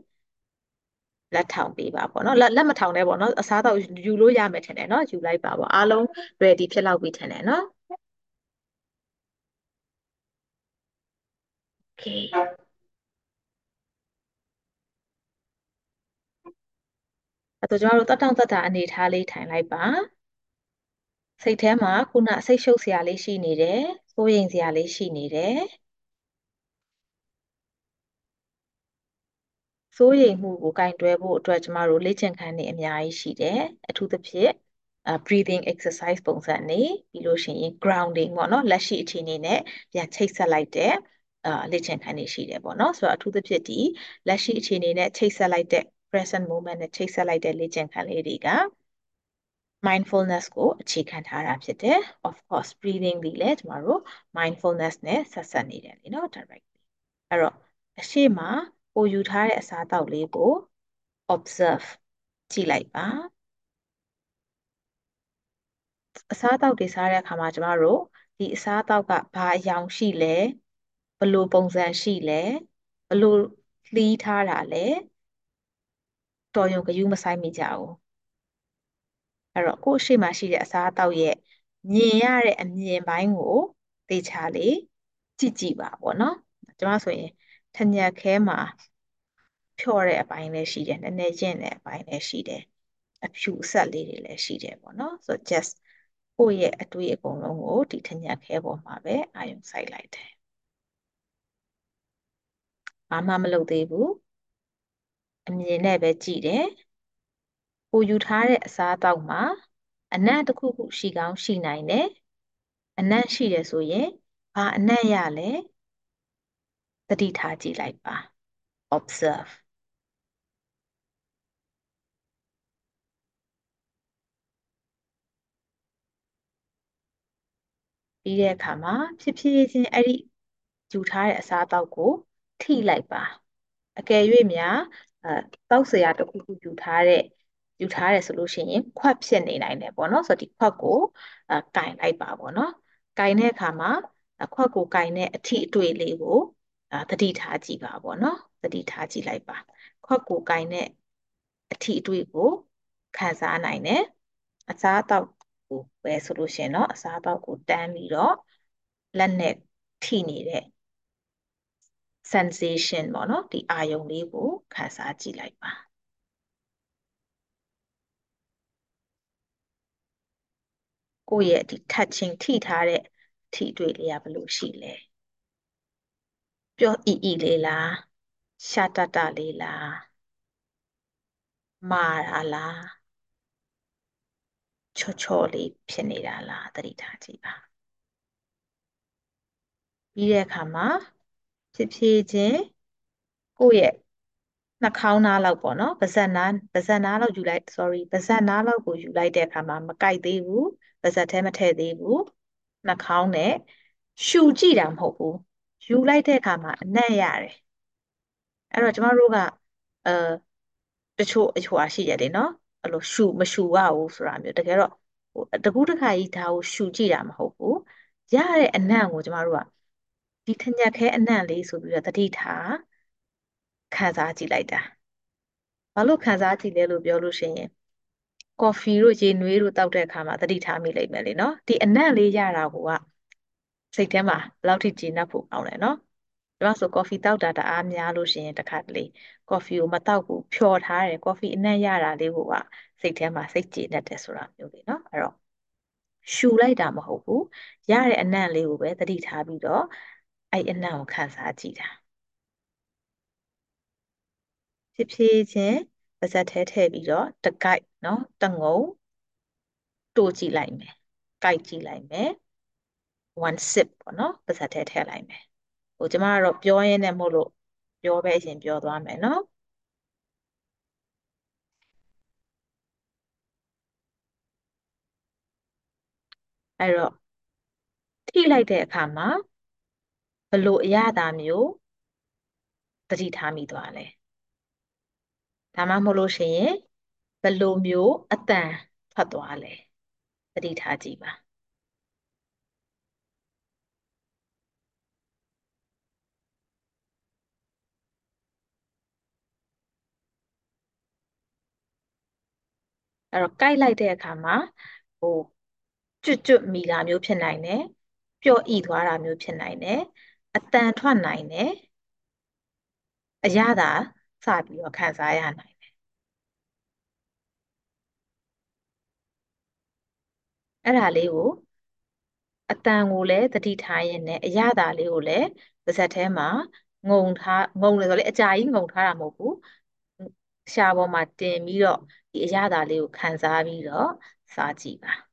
လက်ထောင်ပေးပါပေါ့နော်လက်လက်မထောင်နဲ့ပေါ့နော်အစားတော့ယူလို့ရမယ်ထင်တယ်နော်ယူလိုက်ပါပေါ့အားလုံး ready ဖြစ်လောက်ပြီထင်တယ်နော် Okay အဲ့တော့ကျွန်တော်တို့တက်တောင့်တက်တာအနေထားလေးထိုင်လိုက်ပါစိတ်ထဲမှာခုနစိတ်ရှုပ်စရာလေးရှိနေတယ်စိုးရိမ်စရာလေးရှိနေတယ်စိုးရိမ်မှုကိုကင်တွယ်ဖို့အတွက်ကျမတို့လေ့ကျင့်ခန်းတွေအများကြီးရှိတယ်အထူးသဖြင့် breathing exercise ပုံစံနေပြီးလို့ရှိရင် grounding ပေါ့နော်လက်ရှိအခြေအနေနဲ့ပြန်ချိတ်ဆက်လိုက်တဲ့အာလေ့ကျင့်ခန်းတွေရှိတယ်ပေါ့နော်ဆိုတော့အထူးသဖြင့်ဒီလက်ရှိအခြေအနေနဲ့ချိတ်ဆက်လိုက်တဲ့ present moment နဲ့ချိတ်ဆက်လိုက်တဲ့လေ့ကျင့်ခန်းလေးတွေက mindfulness ကိုအခြေခံထားတာဖြစ်တယ် of course breathing ဒီလည်းကျမတို့ mindfulness နဲ့ဆက်ဆက်နေတယ်လीเนาะ directly အဲ့တော့အရှိမကိုယူထားတဲ့အစားအသောက်လေးကို observe ကြည့်လိုက်ပါအစားအသောက်တွေစားတဲ့အခါမှာကျမတို့ဒီအစားအသောက်ကဘာအယောင်ရှိလဲဘယ်လိုပုံစံရှိလဲဘယ်လိုလှီးထားတာလဲ တော်ရုံကယူမဆိုင်မိကြဘူးအဲ့တော့ကိုယ့်ရှိမှရှိတဲ့အစားအသောက်ရဲ့မြင်ရတဲ့အမြင်ပိုင်းကိုသေချာလေးကြည့်ကြည့်ပါပေါ့နော်ကျွန်မဆိုရင်ထညက်ခဲမှာဖြော့တဲ့အပိုင်းလည်းရှိတယ်နည်းနည်းကျင့်တဲ့အပိုင်းလည်းရှိတယ်အဖြူအဆက်လေးတွေလည်းရှိတယ်ပေါ့နော်ဆိုတော့ just ကိုယ့်ရဲ့အတွေ့အကုန်လုံးကိုဒီထညက်ခဲပေါ်မှာပဲအာရုံစိုက်လိုက်တယ်ဘာမှမလုပ်သေးဘူး အမြင်နဲ့ပဲကြည့်တယ်ကိုယူထားတဲ့အစားအသောက်မှာအနံ့တစ်ခုခုရှိကောင်းရှိနိုင်တယ်အနံ့ရှိတယ်ဆိုရင်ဘာအနံ့ရလဲသတိထားကြည့်လိုက်ပါ observe ပြီးတဲ့အခါမှာဖြစ်ဖြစ်ချင်းအဲ့ဒီယူထားတဲ့အစားအသောက်ကိုထိလိုက်ပါအကယ်၍များ အဲတောက်စရာတစ်ခုခုယူထားတဲ့ယူထားတယ်ဆိုလို့ရှိရင်ခွက်ဖြစ်နေနိုင်တယ်ပေါ့နော်ဆိုတော့ဒီခွက်ကိုအဲကင်လိုက်ပါပေါ့နော်ကင်တဲ့အခါမှာခွက်ကိုကင်တဲ့အထိအတွေ့လေးကိုဒါသတိထားကြည့်ပါပေါ့နော်သတိထားကြည့်လိုက်ပါခွက်ကိုကင်တဲ့အထီအတွေ့ကိုခံစားနိုင်တယ်အစားအသောက်ကိုပဲဆိုလို့ရှိရင်တော့အစားအသောက်ကိုတန်းပြီးတော့လက်နဲ့ထိနေတဲ့ sensation ပေါ့နော်ဒီအာယုံလေးကိုခံစားကြည့်လိုက်ပါကိုယ့်ရဲ့ဒီ touching ထိထားတဲ့ထိတွေ့လေးကဘယ်လိုရှိလဲပျော့အီအီလေးလားရှာတတလေးလားမာတာလားချောချောလေးဖြစ်နေတာလားသတိထားကြည့်ပါပြီးတဲ့အခါမှာ ဖြစ်ဖြစ်ချင်းကိုယ့်ရဲ့နှာခေါင်းသားလောက်ပေါ့နော်ပါးစပ်နားပါးစပ်နားလောက်ယူလိုက် sorry ပါးစပ်နားလောက်ကိုယူလိုက်တဲ့အခါမှာမကိုက်သေးဘူးပါးစပ်ထဲမထည့်သေးဘူးနှာခေါင်းနဲ့ရှူကြည့်တာမဟုတ်ဘူးယူလိုက်တဲ့အခါမှာအနံ့ရတယ်အဲ့တော့ကျမတို့ကအဲတချို့အချို့အရှိရတယ်နော်အဲ့လိုရှူမရှူရဘူးဆိုတာမျိုးတကယ်တော့ဟိုတကူးတခါကြီးဒါကိုရှူကြည့်တာမဟုတ်ဘူးရတဲ့အနံ့ကိုကျမတို့က ဒီထညက်ခဲအနံ့လေးဆိုပြီးတော့တတိထားခံစားကြည့်လိုက်တာဘာလို့ခံစားကြည့်လဲလို့ပြောလို့ရှိရင်ကော်ဖီတို့ရေနွေးတို့တောက်တဲ့အခါမှာသတိထားမိလိမ့်မယ်လေနော်ဒီအနံ့လေးရတာကစိတ်ထဲမှာဘယ်လောက်ထိကျေနပ်ဖို့ကောင်းလဲနော်ဒါဆိုကော်ဖီတောက်တာတအားများလို့ရှိရင်တခါတလေကော်ဖီကိုမတောက်ဘူးဖြော်ထားတယ်ကော်ဖီအနံ့ရတာလေးကိုကစိတ်ထဲမှာစိတ်ကျေနပ်တယ်ဆိုတာမျိုးလေနော်အဲ့တော့ရှူလိုက်တာမဟုတ်ဘူးရတဲ့အနံ့လေးကိုပဲသတိထားပြီးတော့ အဲ့အနံ့ကိုခံစားကြည့်တာဖြစ်ဖြစ်ချင်းပါဇက်ထဲထည့်ပြီးတော့တကိုက်နော်တငုံတိုးကြည့်လိုက်မယ်ကိုက်ကြည့်လိုက်မယ် one sip ပေါ့နော်ပါဇက်ထဲထည့်လိုက်မယ်ဟိုကျမကတော့ပြောရင်းနဲ့မို့လို့ပြောပဲအရင်ပြောသွားမယ်နော်အဲ့တော့ထိလိုက်တဲ့အခါမှာ ဘလို့အရသာမျိုးသတိထားမိသွားလဲဒါမှမဟုတ်လို့ရှိရင်ဘလို့မျိုးအတန်ထွက်သွားလဲသတိထားကြည့်ပါအဲ့တော့ကြိုက်လိုက်တဲ့အခါမှာဟိုကျွတ်ကျွတ်မိတာမျိုးဖြစ်နိုင်တယ်ပျော့ဤသွားတာမျိုးဖြစ်နိုင်တယ် အတန်ထွက်နိုင်တယ်အရသာစပြီးတော့ခံစားရနိုင်တယ်အဲ့ဒါလေးကိုအတန်ကိုလည်းသတိထားရင်းနဲ့အရသာလေးကိုလည်းပါးစပ်ထဲမှာငုံထားငုံတယ်ဆိုလေအကြာကြီးငုံထားတာမဟုတ်ဘူးရှားပေါ်မှာတင်ပြီးတော့ဒီအရသာလေးကိုခံစားပြီးတော့စားကြည့်ပါ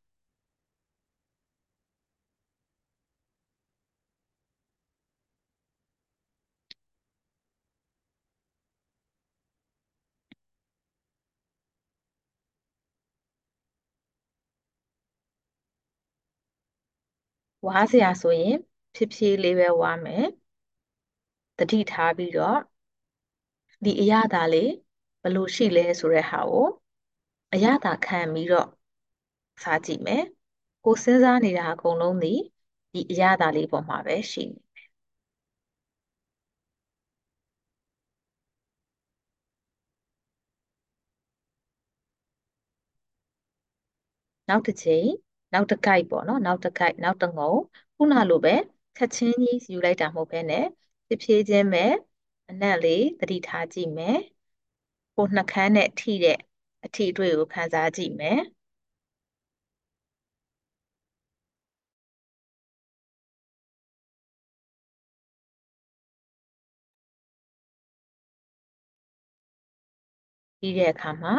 ဝါးစရာဆိုရင် ဖြည်းဖြည်းလေးပဲဝါမယ်တတိထားပြီးတော့ဒီအရသာလေးဘယ်လိုရှိလဲဆိုတဲ့ဟာကိုအရသာခံပြီးတော့စားကြည့်မယ်ကိုစဉ်းစားနေတာအကုန်လုံးဒီဒီအရသာလေးပေါ်မှာပဲရှိနေနောက်တစ်ချိန် နောက်တစ်ခိုက်ပေါ့နော်နောက်တစ်ခိုက်နောက်တစ်ငုံခုနလိုပဲချက်ချင်းကြီးယူလိုက်တာမဟုတ်ဘဲနဲ့ဖြည်းဖြည်းချင်းပဲအနက်လေးသတိထားကြည့်မယ်ကိုနှကန်းနဲ့ထိတဲ့အထီအတွေ့ကိုခံစားကြည့်မယ်ပြီးတဲ့အခါမှာ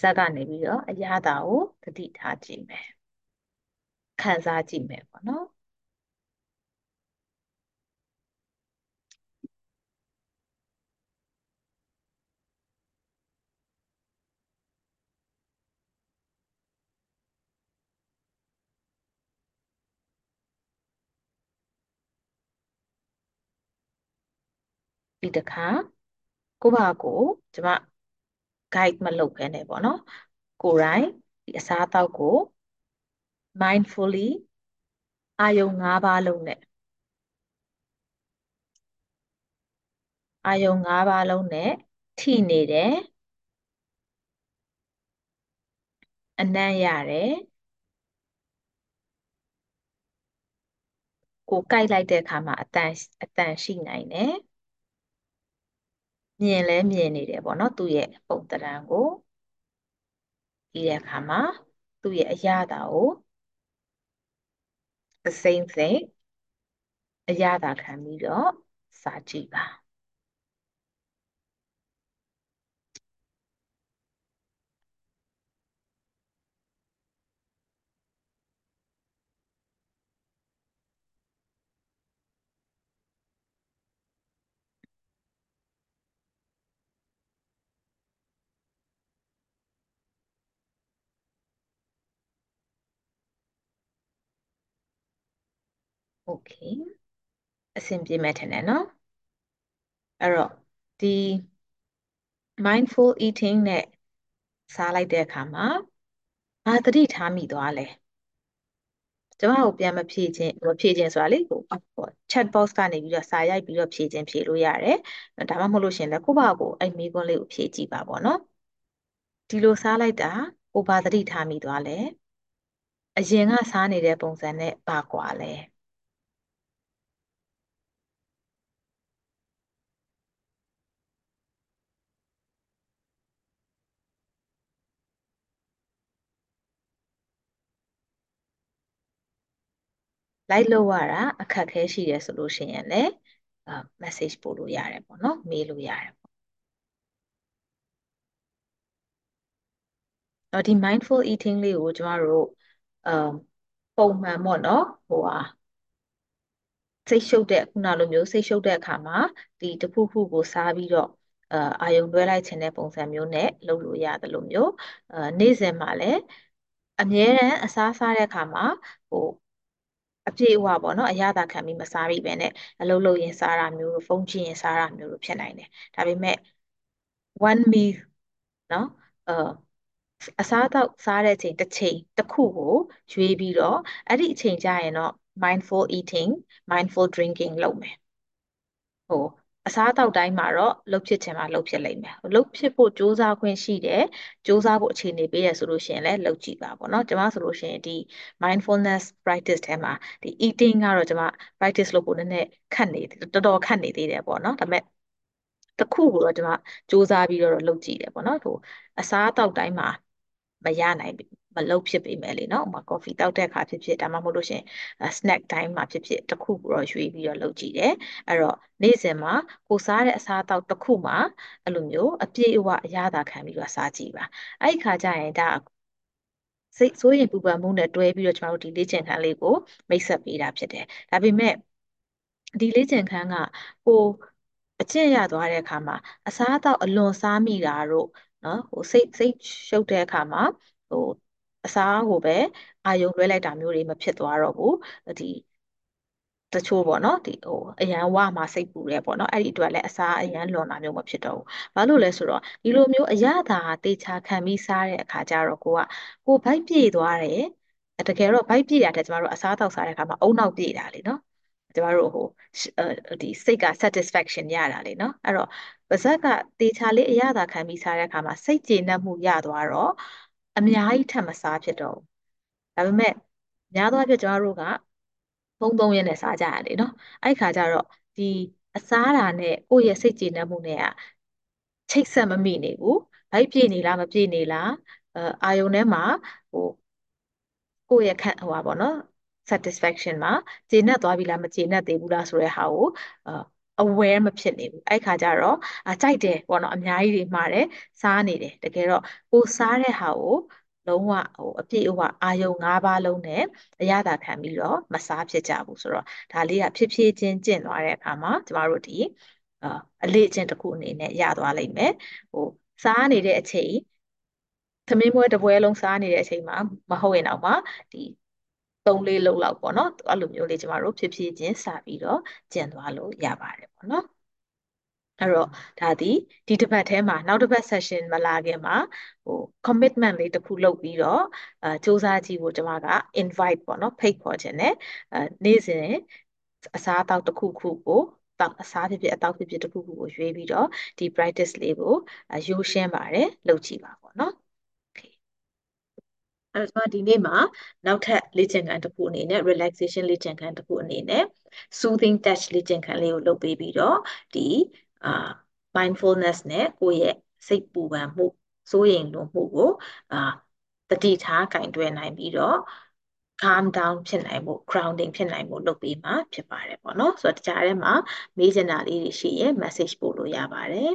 ဇက်ကနေပြီးတော့အရာသာကိုသတိထားကြည့်မယ်ခံစားကြည့်မယ်ပေါ့နော်ဒီတစ်ခါကိုဘာကိုကျမ guide မလုပ်ခဲနဲ့ပေါ့နော်ကိုယ်တိုင်ဒီအစားအသောက်ကို mindfully အာယုံ၅ပါးလုံးနဲ့အာယုံ၅ပါးလုံးနဲ့ထိနေတယ်အနံ့ရတယ်ကိုကြိုက်လိုက်တဲ့အခါမှာအတန်အတန်ရှိနိုင်တယ် မြင်လဲမြင်နေတယ်ပေါ့နော်သူ့ရဲ့ပုံသဏ္ဍာန်ကိုပြီးတဲ့အခါမှာသူ့ရဲ့အရသာကို the same thing အရသာခံပြီးတော့စာကြည့်ပါ okay အဆင်ပြေမဲ့ထင်တယ်နော်အဲ့တော့ဒီ mindful eating နဲ့စားလိုက်တဲ့အခါမှာဘာသတိထားမိသွားလဲကျမကိုပြန်မဖြေခြင်းမဖြေခြင်းဆိုတာလေဟို chat box ကနေပြီးတော့စာရိုက်ပြီးတော့ဖြေခြင်းဖြေလို့ရတယ်ဒါမှမဟုတ်လို့ရှင်လည်းကိုယ့်ဘာကိုအဲ့မေးခွန်းလေးကိုဖြေကြည့်ပါပေါ့နော်ဒီလိုစားလိုက်တာကိုဘာသတိထားမိသွားလဲအရင်ကစားနေတဲ့ပုံစံနဲ့ဘာကွာလဲ လိုက်လို့ရတာအခက်ခဲရှိတယ်ဆိုလို့ရှိရင်လည်းအာ message ပို့လို့ရတယ်ပေါ့နော်မေးလို့ရတယ်တော့ဒီ mindful eating လေးကိုကျမတို့အမ်ပုံမှန်ပေါ့နော်ဟိုဟာစိတ်ရှုပ်တဲ့ခုနလိုမျိုးစိတ်ရှုပ်တဲ့အခါမှာဒီတစ်ခုခုကိုစားပြီးတော့အာအာယုံလွှဲလိုက်ခြင်းတဲ့ပုံစံမျိုးနဲ့လုပ်လို့ရတယ်လို့မျိုးအာနေ့စဉ်မှာလည်းအမြဲတမ်းအစားစားတဲ့အခါမှာဟို အပြည့်အဝပေါ့နော်အရသာခံပြီးမစားပြီးပဲနဲ့အလုပ်လုပ်ရင်စားတာမျိုးလို့ဖုန်းကြည့်ရင်စားတာမျိုးလို့ဖြစ်နိုင်တယ်ဒါပေမဲ့ one meal နော်အာအစားအသောက်စားတဲ့အချိန်တစ်ချိန်တစ်ခုကိုရွေးပြီးတော့အဲ့ဒီအချိန်ကျရင်တော့ mindful eating mindful drinking လုပ်မယ်ဟို အစားအသောက်တိုင်းမှာတော့လှုပ်ဖြစ်ချင်မှလှုပ်ဖြစ်လိမ့်မယ်လှုပ်ဖြစ်ဖို့စူးစမ်းခွင့်ရှိတယ်စူးစမ်းဖို့အခြေအနေပေးရဆိုလို့ရှိရင်လည်းလှုပ်ကြည့်ပါပေါ့နော်ကျွန်မဆိုလို့ရှိရင်ဒီ mindfulness practice ထဲမှာဒီ eating ကတော့ကျွန်မ practice လုပ်ဖို့နည်းနည်းခက်နေတော်တော်ခက်နေသေးတယ်ပေါ့နော်ဒါပေမဲ့တခုကိုတော့ကျွန်မစူးစမ်းပြီးတော့လှုပ်ကြည့်တယ်ပေါ့နော်ဟိုအစားအသောက်တိုင်းမှာမရနိုင် မလုပ်ဖြစ်ပေမဲ့လေနော်ဥပမာ coffee တောက်တဲ့အခါဖြစ်ဖြစ်ဒါမှမဟုတ်လို့ရှင် snack time မှာဖြစ်ဖြစ်တစ်ခုကိုတော့ရွေးပြီးတော့လုပ်ကြည့်တယ်အဲ့တော့နေ့စဉ်မှာကိုစားတဲ့အစားအသောက်တစ်ခုမှာအဲ့လိုမျိုးအပြည့်အဝအရသာခံပြီးတော့စားကြည့်ပါအဲ့ဒီခါကျရင်ဒါစိတ်ဆိုးရင်ပူပန်မှုနဲ့တွဲပြီးတော့ကျွန်တော်တို့ဒီလေ့ကျင့်ခန်းလေးကိုမိတ်ဆက်ပေးတာဖြစ်တယ်ဒါပေမဲ့ဒီလေ့ကျင့်ခန်းကကိုအကျင့်ရသွားတဲ့အခါမှာအစားအသောက်အလွန်စားမိတာတို့နော်ဟိုစိတ်စိတ်ရှုပ်တဲ့အခါမှာဟို အစားကိုပဲအာယုံလွှဲလိုက်တာမျိုးတွေမဖြစ်သွားတော့ဘူးဒီတချို့ပေါ့နော်ဒီဟိုအရန်ဝမှာစိတ်ပူတယ်ပေါ့နော်အဲ့ဒီအတွက်လည်းအစားအရန်လွန်တာမျိုးမဖြစ်တော့ဘူးဘာလို့လဲဆိုတော့ဒီလိုမျိုးအရသာတေချာခံပြီးစားတဲ့အခါကျတော့ကိုကကိုဗိုက်ပြေသွားတယ်တကယ်တော့ဗိုက်ပြေတာတဲ့ကျမတို့အစားတောက်စားတဲ့အခါမှာအုံနောက်ပြေတာလေနော်ကျမတို့ဟိုဒီစိတ်က satisfaction ရတာလေနော်အဲ့တော့ပါဇက်ကတေချာလေးအရသာခံပြီးစားတဲ့အခါမှာစိတ်ကျေနပ်မှုရသွားတော့ အများကြီးထပ်မစားဖြစ်တော့ဘူးဒါပေမဲ့များသောအားဖြင့်ကျမတို့ကဖုံးသုံးရင်းနဲ့စားကြရတယ်နော်အဲ့ခါကျတော့ဒီအစားတာနဲ့ကိုယ့်ရဲ့စိတ်ကျေနပ်မှုနဲ့ကချိတ်ဆက်မမိနေဘူးဘိုက်ပြေနေလားမပြေနေလားအာအာယုံထဲမှာဟိုကိုယ့်ရဲ့ခန့်ဟိုပါပေါ့နော် satisfaction မှာကျေနပ်သွားပြီလားမကျေနပ်သေးဘူးလားဆိုတဲ့ဟာကိုအာ aware မဖြစ်နေဘူးအဲ့ခါကျတော့အကြိုက်တယ်ပေါ့နော်အများကြီးတွေမှားတယ်စားနေတယ်တကယ်တော့ကိုစားတဲ့ဟာကိုလုံးဝဟိုအပြည့်အဝအာယုံ၅ပါးလုံးနဲ့အရသာခံပြီးတော့မစားဖြစ်ကြဘူးဆိုတော့ဒါလေးကဖြစ်ဖြစ်ချင်းကျင့်သွားတဲ့အခါမှာကျမတို့ဒီအာအလေးအကျင့်တစ်ခုအနေနဲ့ရသွားလိမ့်မယ်ဟိုစားနေတဲ့အချိန်သမင်းပွဲတစ်ပွဲလုံးစားနေတဲ့အချိန်မှာမဟုတ်ရင်တော့မှဒီ သုံးလေးလုံးလောက်ပေါ့နော်အဲ့လိုမျိုးလေးကျမတို့ဖြစ်ဖြစ်ချင်းစပြီးတော့ကျင့်သွားလို့ရပါတယ်ပေါ့နော်အဲ့တော့ဒါဒီဒီတစ်ပတ်ထဲမှာနောက်တစ်ပတ် session မလာခင်မှာဟို commitment လေးတစ်ခုလုပ်ပြီးတော့အဲစူးစမ်းကြည့်ဖို့ကျွန်မက invite ပေါ့နော်ဖိတ်ခေါ်ခြင်းနဲ့အဲနေ့စဉ်အစားအသောက်တစ်ခုခုကိုတောက်အစားဖြစ်ဖြစ်အသောက်ဖြစ်ဖြစ်တစ်ခုခုကိုရွေးပြီးတော့ဒီ practice လေးကိုရိုးရှင်းပါတယ်လုပ်ကြည့်ပါပေါ့နော် okay အဲ့တော့ဒီနေ့မှာနောက်ထပ်လေ့ကျင့်ခန်းတစ်ခုအနေနဲ့ relaxation လေ့ကျင့်ခန်းတစ်ခုအနေနဲ့ soothing touch လေ့ကျင့်ခန်းလေးကိုလုပ်ပေးပြီးတော့ဒီအာ mindfulness နဲ့ကိုယ့်ရဲ့စိတ်ပူပန်မှုစိုးရိမ်လွန်မှုကိုအာတတိထားကင်တွယ်နိုင်ပြီးတော့ calm down ဖြစ်နိုင်မှု grounding ဖြစ်နိုင်မှုလုပ်ပေးမှာဖြစ်ပါတယ်ပေါ့နော်ဆိုတော့တခြားထဲမှာမေးချင်တာလေးတွေရှိရင် message ပို့လို့ရပါတယ်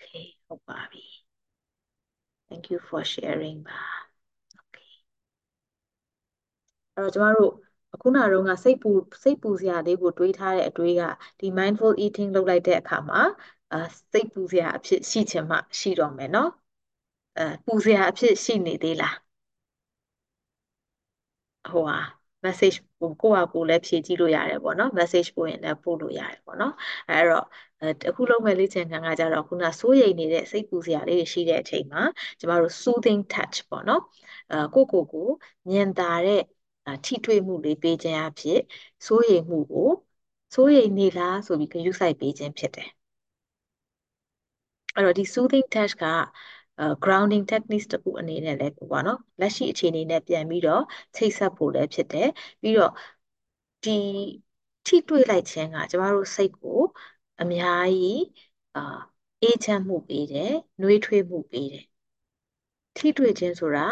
okay ဟုတ်ပါပြီ thank you for sharing ပါ okay အဲ့တော့ကျမတို့အခုနကတော့စိတ်ပူစိတ်ပူစရာလေးကိုတွေးထားတဲ့အတွေးကဒီ mindful eating လုပ်လိုက်တဲ့အခါမှာအာစိတ်ပူစရာအဖြစ်ရှိချင်မှရှိတော့မယ်နော်အဲပူစရာအဖြစ်ရှိနေသေးလားဟိုဟာ message ကိုကိုယ့်ဟာကိုယ်လည်းဖြည့်ကြည့်လို့ရတယ်ပေါ့နော် message ပို့ရင်လည်းပို့လို့ရတယ်ပေါ့နော်အဲ့တော့အခုလုံးမဲ့လေ့ကျင့်ခန်းကကြတော့ခုနစိုးရိမ်နေတဲ့စိတ်ပူစရာလေးတွေရှိတဲ့အချိန်မှာကျမတို့ soothing touch ပေါ့နော်အဲကိုကိုကိုမြင်တာတဲ့ ထိတွေ့မှုလေးပေးခြင်းအဖြစ်စိုးရိမ်မှုကိုစိုးရိမ်နေလားဆိုပြီးဂရုစိုက်ပေးခြင်းဖြစ်တယ်အဲ့တော့ဒီ soothing touch က grounding techniques တခုအနေနဲ့လည်းပေါ့နော်လက်ရှိအခြေအနေနဲ့ပြန်ပြီးတော့ချိတ်ဆက်ဖို့လည်းဖြစ်တယ်ပြီးတော့ဒီထိတွေ့လိုက်ခြင်းကကျမတို့စိတ်ကိုအများကြီးအာအေးချမ်းမှုပေးတယ်နှွေးထွေးမှုပေးတယ်ထိတွေ့ခြင်းဆိုတာ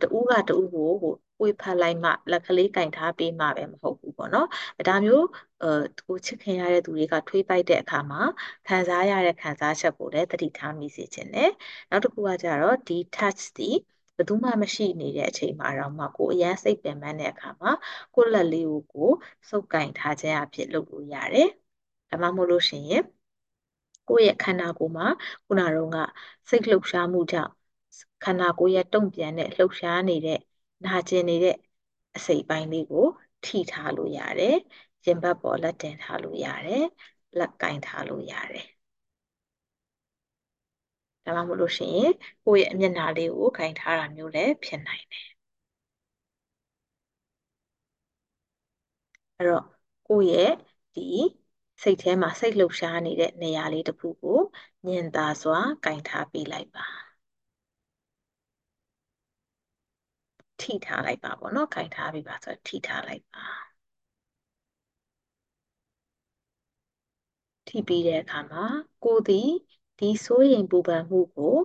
တူကတူကိုဟို ပွေဖက်လိုက်မှလက်ကလေးကင်ထားပေးမှပဲမဟုတ်ဘူးပေါ့နော်ဒါမျိုးအဲကိုချစ်ခင်ရတဲ့သူတွေကထွေးပိုက်တဲ့အခါမှာခံစားရတဲ့ခံစားချက်ကိုလည်းသတိထားမိစေခြင်းနဲ့နောက်တစ်ခုကကြတော့ဒီ touch ဒီဘယ်သူမှမရှိနေတဲ့အချိန်မှာတော့မှကိုအရန်စိတ်ပင်ပန်းတဲ့အခါမှာကိုလက်လေးကိုကိုစုပ်ကင်ထားခြင်းအဖြစ်လုပ်လို့ရတယ်ဒါမှမဟုတ်လို့ရှိရင်ကိုယ့်ရဲ့ခန္ဓာကိုယ်မှာခုနကတော့ကစိတ်လှုပ်ရှားမှုကြောင့်ခန္ဓာကိုယ်ရဲ့တုံ့ပြန်တဲ့လှုပ်ရှားနေတဲ့ နာကျင်နေတဲ့အစိတ်ပိုင်းလေးကို ထိထားလို့ရတယ်။ရင်ဘတ်ပေါ်လက်တင်ထားလို့ရတယ်။လက်ကင်ထားလို့ရတယ်။ဒါမှမဟုတ်လို့ရှိရင်ကိုယ့်ရဲ့အမျက်နှာလေးကိုကင်ထားတာမျိုးလည်းဖြစ်နိုင်တယ်။အဲ့တော့ကိုယ့်ရဲ့ဒီစိတ်ထဲမှာစိတ်လှုပ်ရှားနေတဲ့နေရာလေးတစ်ခုကိုညင်သာစွာကင်ထားပေးလိုက်ပါ ထိထားလိုက်ပါပေါ့နော်ကင်ထားပြီးပါဆိုထိထားလိုက်ပါထိပြီးတဲ့အခါမှာကိုသည်ဒီစိုးရိမ်ပူပန်မှုကို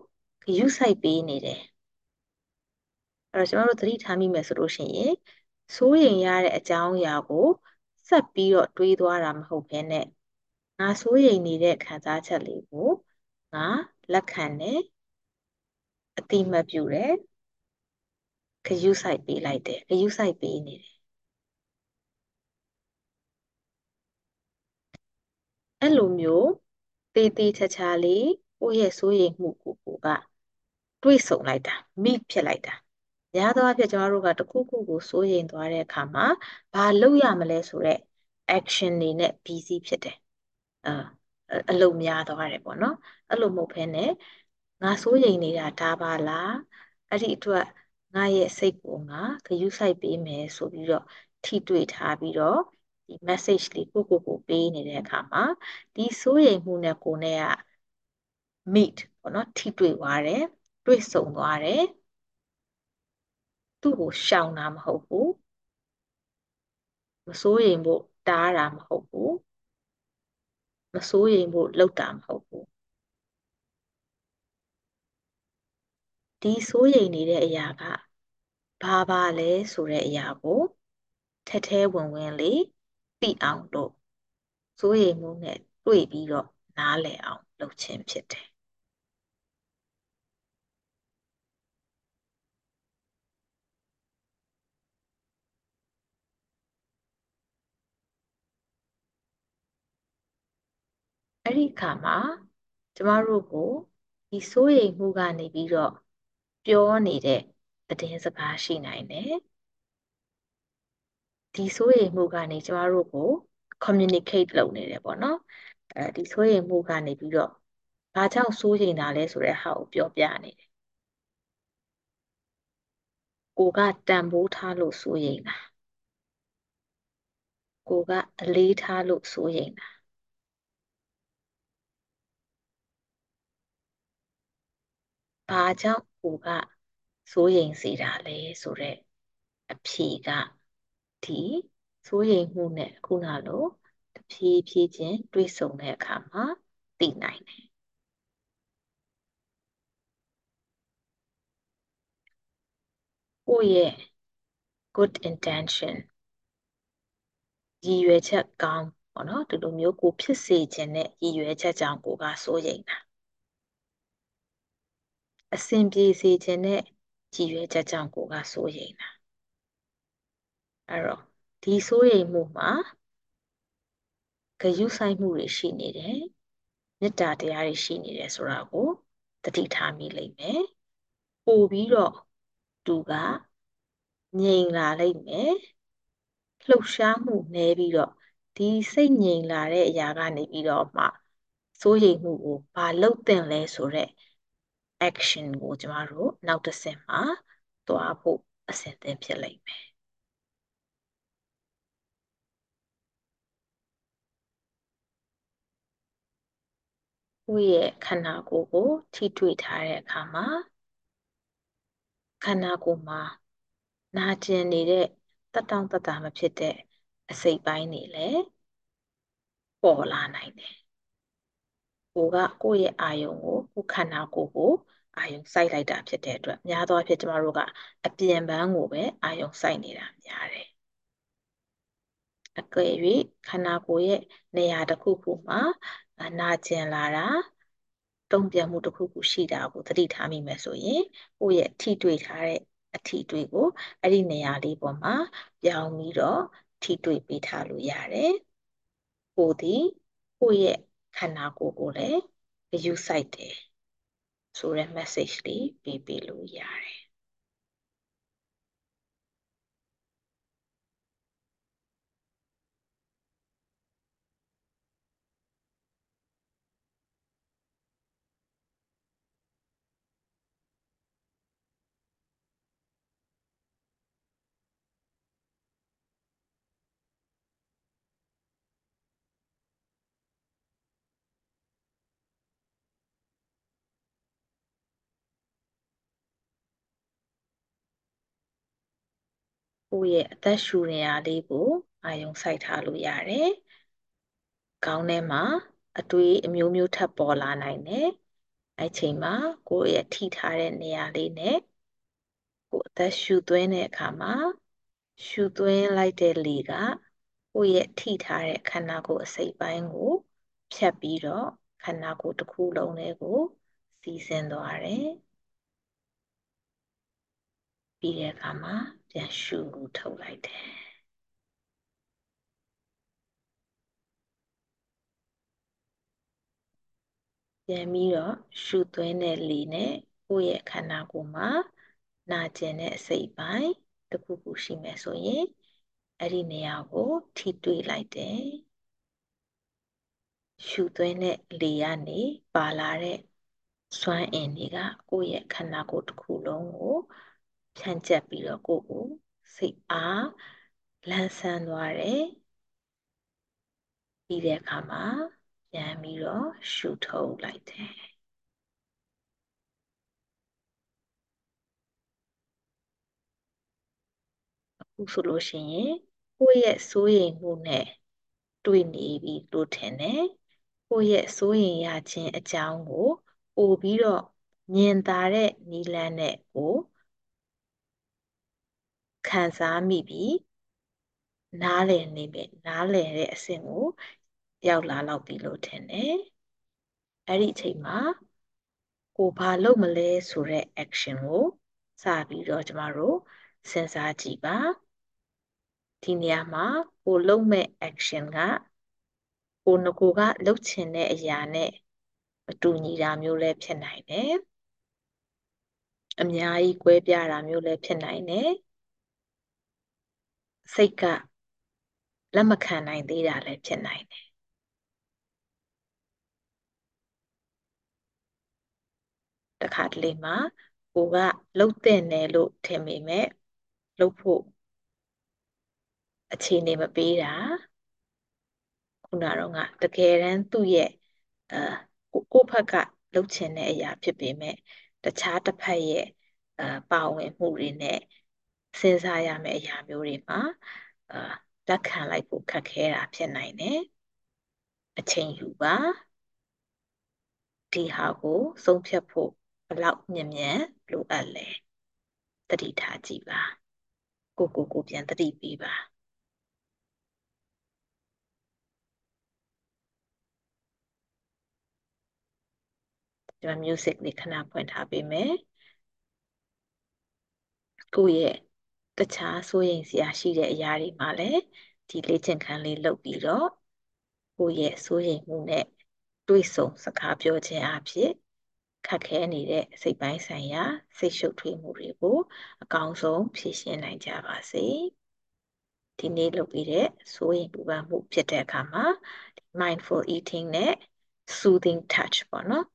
ဂရုစိုက်ပေးနေတယ်အဲ့တော့ကျွန်တော်တို့သတိထားမိမယ်ဆိုလို့ရှိရင်စိုးရိမ်ရတဲ့အကြောင်းအရာကိုဆက်ပြီးတော့တွေးသွားတာမဟုတ်ဘဲနဲ့ငါစိုးရိမ်နေတဲ့ခံစားချက်လေးကိုငါလက်ခံတယ်အတိမတ်ပြုတယ် ဂယုစိုက်ပေးလိုက်တယ်ဂယုစိုက်ပေးနေတယ်အဲ့လိုမျိုးတေးသေးချာချာလေးကိုယ့်ရဲ့စိုးရိမ်မှုကိုကိုကတွေးဆုံလိုက်တာမိဖြစ်လိုက်တာများသောအားဖြင့်ကျမတို့ကတခုခုကိုစိုးရိမ်သွားတဲ့အခါမှာဘာလုပ်ရမလဲဆိုတော့ action တွေနဲ့ busy ဖြစ်တယ်အာအလုပ်များသွားတယ်ပေါ့နော်အဲ့လိုမဟုတ်ဘဲနဲ့ငါစိုးရိမ်နေတာဒါပါလားအဲ့ဒီအတွက် ငါရဲ့စိတ်ကိုငါဂရုစိုက်ပေးမယ်ဆိုပြီးတော့ထိတွေ့ထားပြီးတော့ဒီ message လေးကိုကိုကိုပေးနေတဲ့အခါမှာဒီစိုးရိမ်မှုနဲ့ကိုနဲ့က meet ပေါ့နော်ထိတွေ့သွားတယ်တွေ့ဆုံသွားတယ်သူ့ကိုရှောင်တာမဟုတ်ဘူးမစိုးရိမ်ဖို့တားတာမဟုတ်ဘူးမစိုးရိမ်ဖို့လုပ်တာမဟုတ်ဘူး ဒီစိုးရိမ်နေတဲ့အရာကဘာပါလဲဆိုတဲ့အရာကိုထက်ထဲဝင်ဝင်လေးသိအောင်လို့စိုးရိမ်မှုနဲ့တွေ့ပြီးတော့နားလည်အောင်လုပ်ခြင်းဖြစ်တယ်အဲ့ဒီအခါမှာကျမတို့ကိုဒီစိုးရိမ်မှုကနေပြီးတော့ ပြောနေတဲ့သတင်းစကားရှိနိုင်တယ်ဒီစိုးရိမ်မှုကနေကျမတို့ကို communicate လုပ်နေတယ်ပေါ့နော်အဲဒီစိုးရိမ်မှုကနေပြီးတော့ဘာကြောင့်စိုးရိမ်တာလဲဆိုတဲ့ဟာကိုပြောပြနေတယ်ကိုကတန်ဖိုးထားလို့စိုးရိမ်တာကိုကအလေးထားလို့စိုးရိမ်တာဘာကြောင့် ကိုကစိုးရိမ်စေတာလဲဆိုတော့အဖြေကဒီစိုးရိမ်မှုနဲ့ခုနလိုတဖြည်းဖြည်းချင်းတွေးဆုံတဲ့အခါမှာသိနိုင်တယ်ကိုယ့်ရဲ့ good intention ရည်ရွယ်ချက်ကောင်းပေါ့နော်ဒီလိုမျိုးကိုဖြစ်စေခြင်းနဲ့ရည်ရွယ်ချက်ကြောင့်ကိုကစိုးရိမ်တာ အဆင်ပြေစေခြင်းနဲ့ရည်ရွယ်ချက်ကြောင့်ကိုကစိုးရိမ်တာအဲ့တော့ဒီစိုးရိမ်မှုမှာဂရုစိုက်မှုတွေရှိနေတယ်မေတ္တာတရားတွေရှိနေတယ်ဆိုတာကိုသတိထားမိလိမ့်မယ်ပို့ပြီးတော့သူကငြိမ်လာလိမ့်မယ်လှုပ်ရှားမှုနည်းပြီးတော့ဒီစိတ်ငြိမ်လာတဲ့အရာကနေပြီးတော့မှစိုးရိမ်မှုကိုဘာလုပ်သင့်လဲဆိုတော့ action ကိုကျမတို့နောက်တစ်ဆင့်မှာသွားဖို့အဆင်သင့်ဖြစ်လိမ့်မယ်ကိုယ့်ရဲ့ခန္ဓာကိုယ်ကိုထိတွေ့ထားတဲ့အခါမှာခန္ဓာကိုယ်မှာနာကျင်နေတဲ့တက်တောင့်တက်တာမဖြစ်တဲ့အစိတ်ပိုင်းတွေလည်းပေါ်လာနိုင်တယ်ကိုကကိုယ့်ရဲ့အာယုံကို ကိုယ်ခန္ဓာကိုယ်ကိုအာယုံစိုက်လိုက်တာဖြစ်တဲ့အတွက်များသောအားဖြင့်ကျမတို့ကအပြင်ပန်းကိုပဲအာယုံစိုက်နေတာများတယ်အကယ်၍ခန္ဓာကိုယ်ရဲ့နေရာတစ်ခုခုမှာနာကျင်လာတာတုံ့ပြန်မှုတစ်ခုခုရှိတာကိုသတိထားမိမယ်ဆိုရင်ကိုယ့်ရဲ့ထိတွေ့ထားတဲ့အထီတွေ့ကိုအဲ့ဒီနေရာလေးပေါ်မှာပြောင်းပြီးတော့ထိတွေ့ပေးထားလို့ရတယ်။ကိုဒီကိုယ့်ရဲ့ခန္ဓာကိုယ်ကိုလည်း ယူဆိုင်တယ်ဆိုတဲ့ message လေးပေးပေးလို့ရတယ် ကိုယ့်ရဲ့အသက်ရှူနေရလေးကိုအာယုံစိုက်ထားလို့ရတယ်။ခေါင်းထဲမှာအတွေးအမျိုးမျိုးထပ်ပေါ်လာနိုင်တယ်။အဲ့ချိန်မှာကိုယ့်ရဲ့ထိထားတဲ့နေရာလေးနဲ့ကိုယ်အသက်ရှူသွင်းတဲ့အခါမှာရှူသွင်းလိုက်တဲ့လေကကိုယ့်ရဲ့ထိထားတဲ့ခန္ဓာကိုယ်အစိတ်ပိုင်းကိုဖြတ်ပြီးတော့ခန္ဓာကိုယ်တစ်ခုလုံးလေးကိုစီးဆင်းသွားတယ်။ပြီးတဲ့အခါမှာ ပြန်ရှူထုတ်လိုက်တယ်ပြန်ပြီးတော့ရှူသွင်းတဲ့လေနဲ့ကိုယ့်ရဲ့ခန္ဓာကိုယ်မှာနာကျင်တဲ့အစိတ်ပိုင်းတစ်ခုခုရှိမယ်ဆိုရင်အဲ့ဒီနေရာကိုထိတွေ့လိုက်တယ်ရှူသွင်းတဲ့လေကနေပါလာတဲ့စွမ်းအင်တွေကကိုယ့်ရဲ့ခန္ဓာကိုယ်တစ်ခုလုံးကို ဖြန့်ကျက်ပြီးတော့ကိုယ့်ကိုစိတ်အားလန်းဆန်းသွားတယ်ပြီးတဲ့အခါမှာပြန်ပြီးတော့ရှူထုတ်လိုက်တယ်အခုဆိုလို့ရှိရင်ကိုယ့်ရဲ့စိုးရိမ်မှုနဲ့တွေ့နေပြီလို့ထင်တယ်ကိုယ့်ရဲ့စိုးရိမ်ရခြင်းအကြောင်းကိုပို့ပြီးတော့မြင်သာတဲ့နီလန်းနဲ့ကို ခံစားမိပြီးနားလည်နေပြီနားလည်တဲ့အဆင့်ကိုရောက်လာတော့ပြီလို့ထင်တယ်အဲ့ဒီအချိန်မှာကိုဘာလုပ်မလဲဆိုတဲ့ action ကိုစပြီးတော့ကျမတို့စဉ်းစားကြည့်ပါဒီနေရာမှာကိုလုပ်မဲ့ action ကကိုငကိုကလှုပ်ချင်တဲ့အရာနဲ့မတူညီတာမျိုးလည်းဖြစ်နိုင်တယ်အများကြီးကွဲပြားတာမျိုးလည်းဖြစ်နိုင်တယ် စိတ်ကလက်မခံနိုင်သေးတာလည်းဖြစ်နိုင်တယ်တခါတလေမှာကိုကလှုပ်တဲ့နယ်လို့ထင်ပေမဲ့လှုပ်ဖို့အခြေအနေမပေးတာခုနတော့ကတကယ်တမ်းသူ့ရဲ့အာကိုဘက်ကလှုပ်ချင်တဲ့အရာဖြစ်ပေမဲ့တခြားတစ်ဖက်ရဲ့အာပါဝင်မှုတွေနဲ့ စဉ်းစားရမယ့်အရာမျိုးတွေမှာအာလက်ခံလိုက်ဖို့ခက်ခဲတာဖြစ်နိုင်တယ်အချိန်ယူပါဒီဟာကိုဆုံးဖြတ်ဖို့ဘလောက်မြင်မြန်လိုအပ်လဲတတိထားကြည့်ပါကိုကိုကိုပြန်တတိပေးပါဒီမှာ music လေးခဏဖွင့်ထားပေးမယ်ကိုယ့်ရဲ့ တခြားစိုးရိမ်စရာရှိတဲ့အရာတွေမှာလည်းဒီလေ့ကျင့်ခန်းလေးလုပ်ပြီးတော့ကိုယ့်ရဲ့စိုးရိမ်မှုနဲ့တွေ့ဆုံစကားပြောခြင်းအဖြစ်ခက်ခဲနေတဲ့စိတ်ပိုင်းဆိုင်ရာ စိတ်ရှုပ်ထွေးမှုတွေကိုအကောင်းဆုံးဖြေရှင်းနိုင်ကြပါစေဒီနေ့လုပ်ပြီးတဲ့စိုးရိမ်ပူပန်မှုဖြစ်တဲ့အခါမှာ mindful eating နဲ့ soothing touch ပေါ့နော်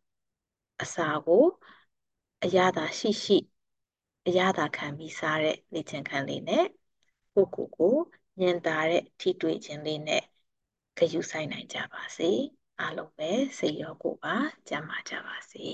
အစာကိုအရသာရှိရှိ အရသာခံပြီးစားတဲ့လေ့ကျင့်ခန်းလေးနဲ့ကိုကိုကိုညင်သာတဲ့ထိတွေ့ခြင်းလေးနဲ့ဂရုစိုက်နိုင်ကြပါစေအားလုံးပဲစိတ်ရောကိုယ်ပါကျန်းမာကြပါစေ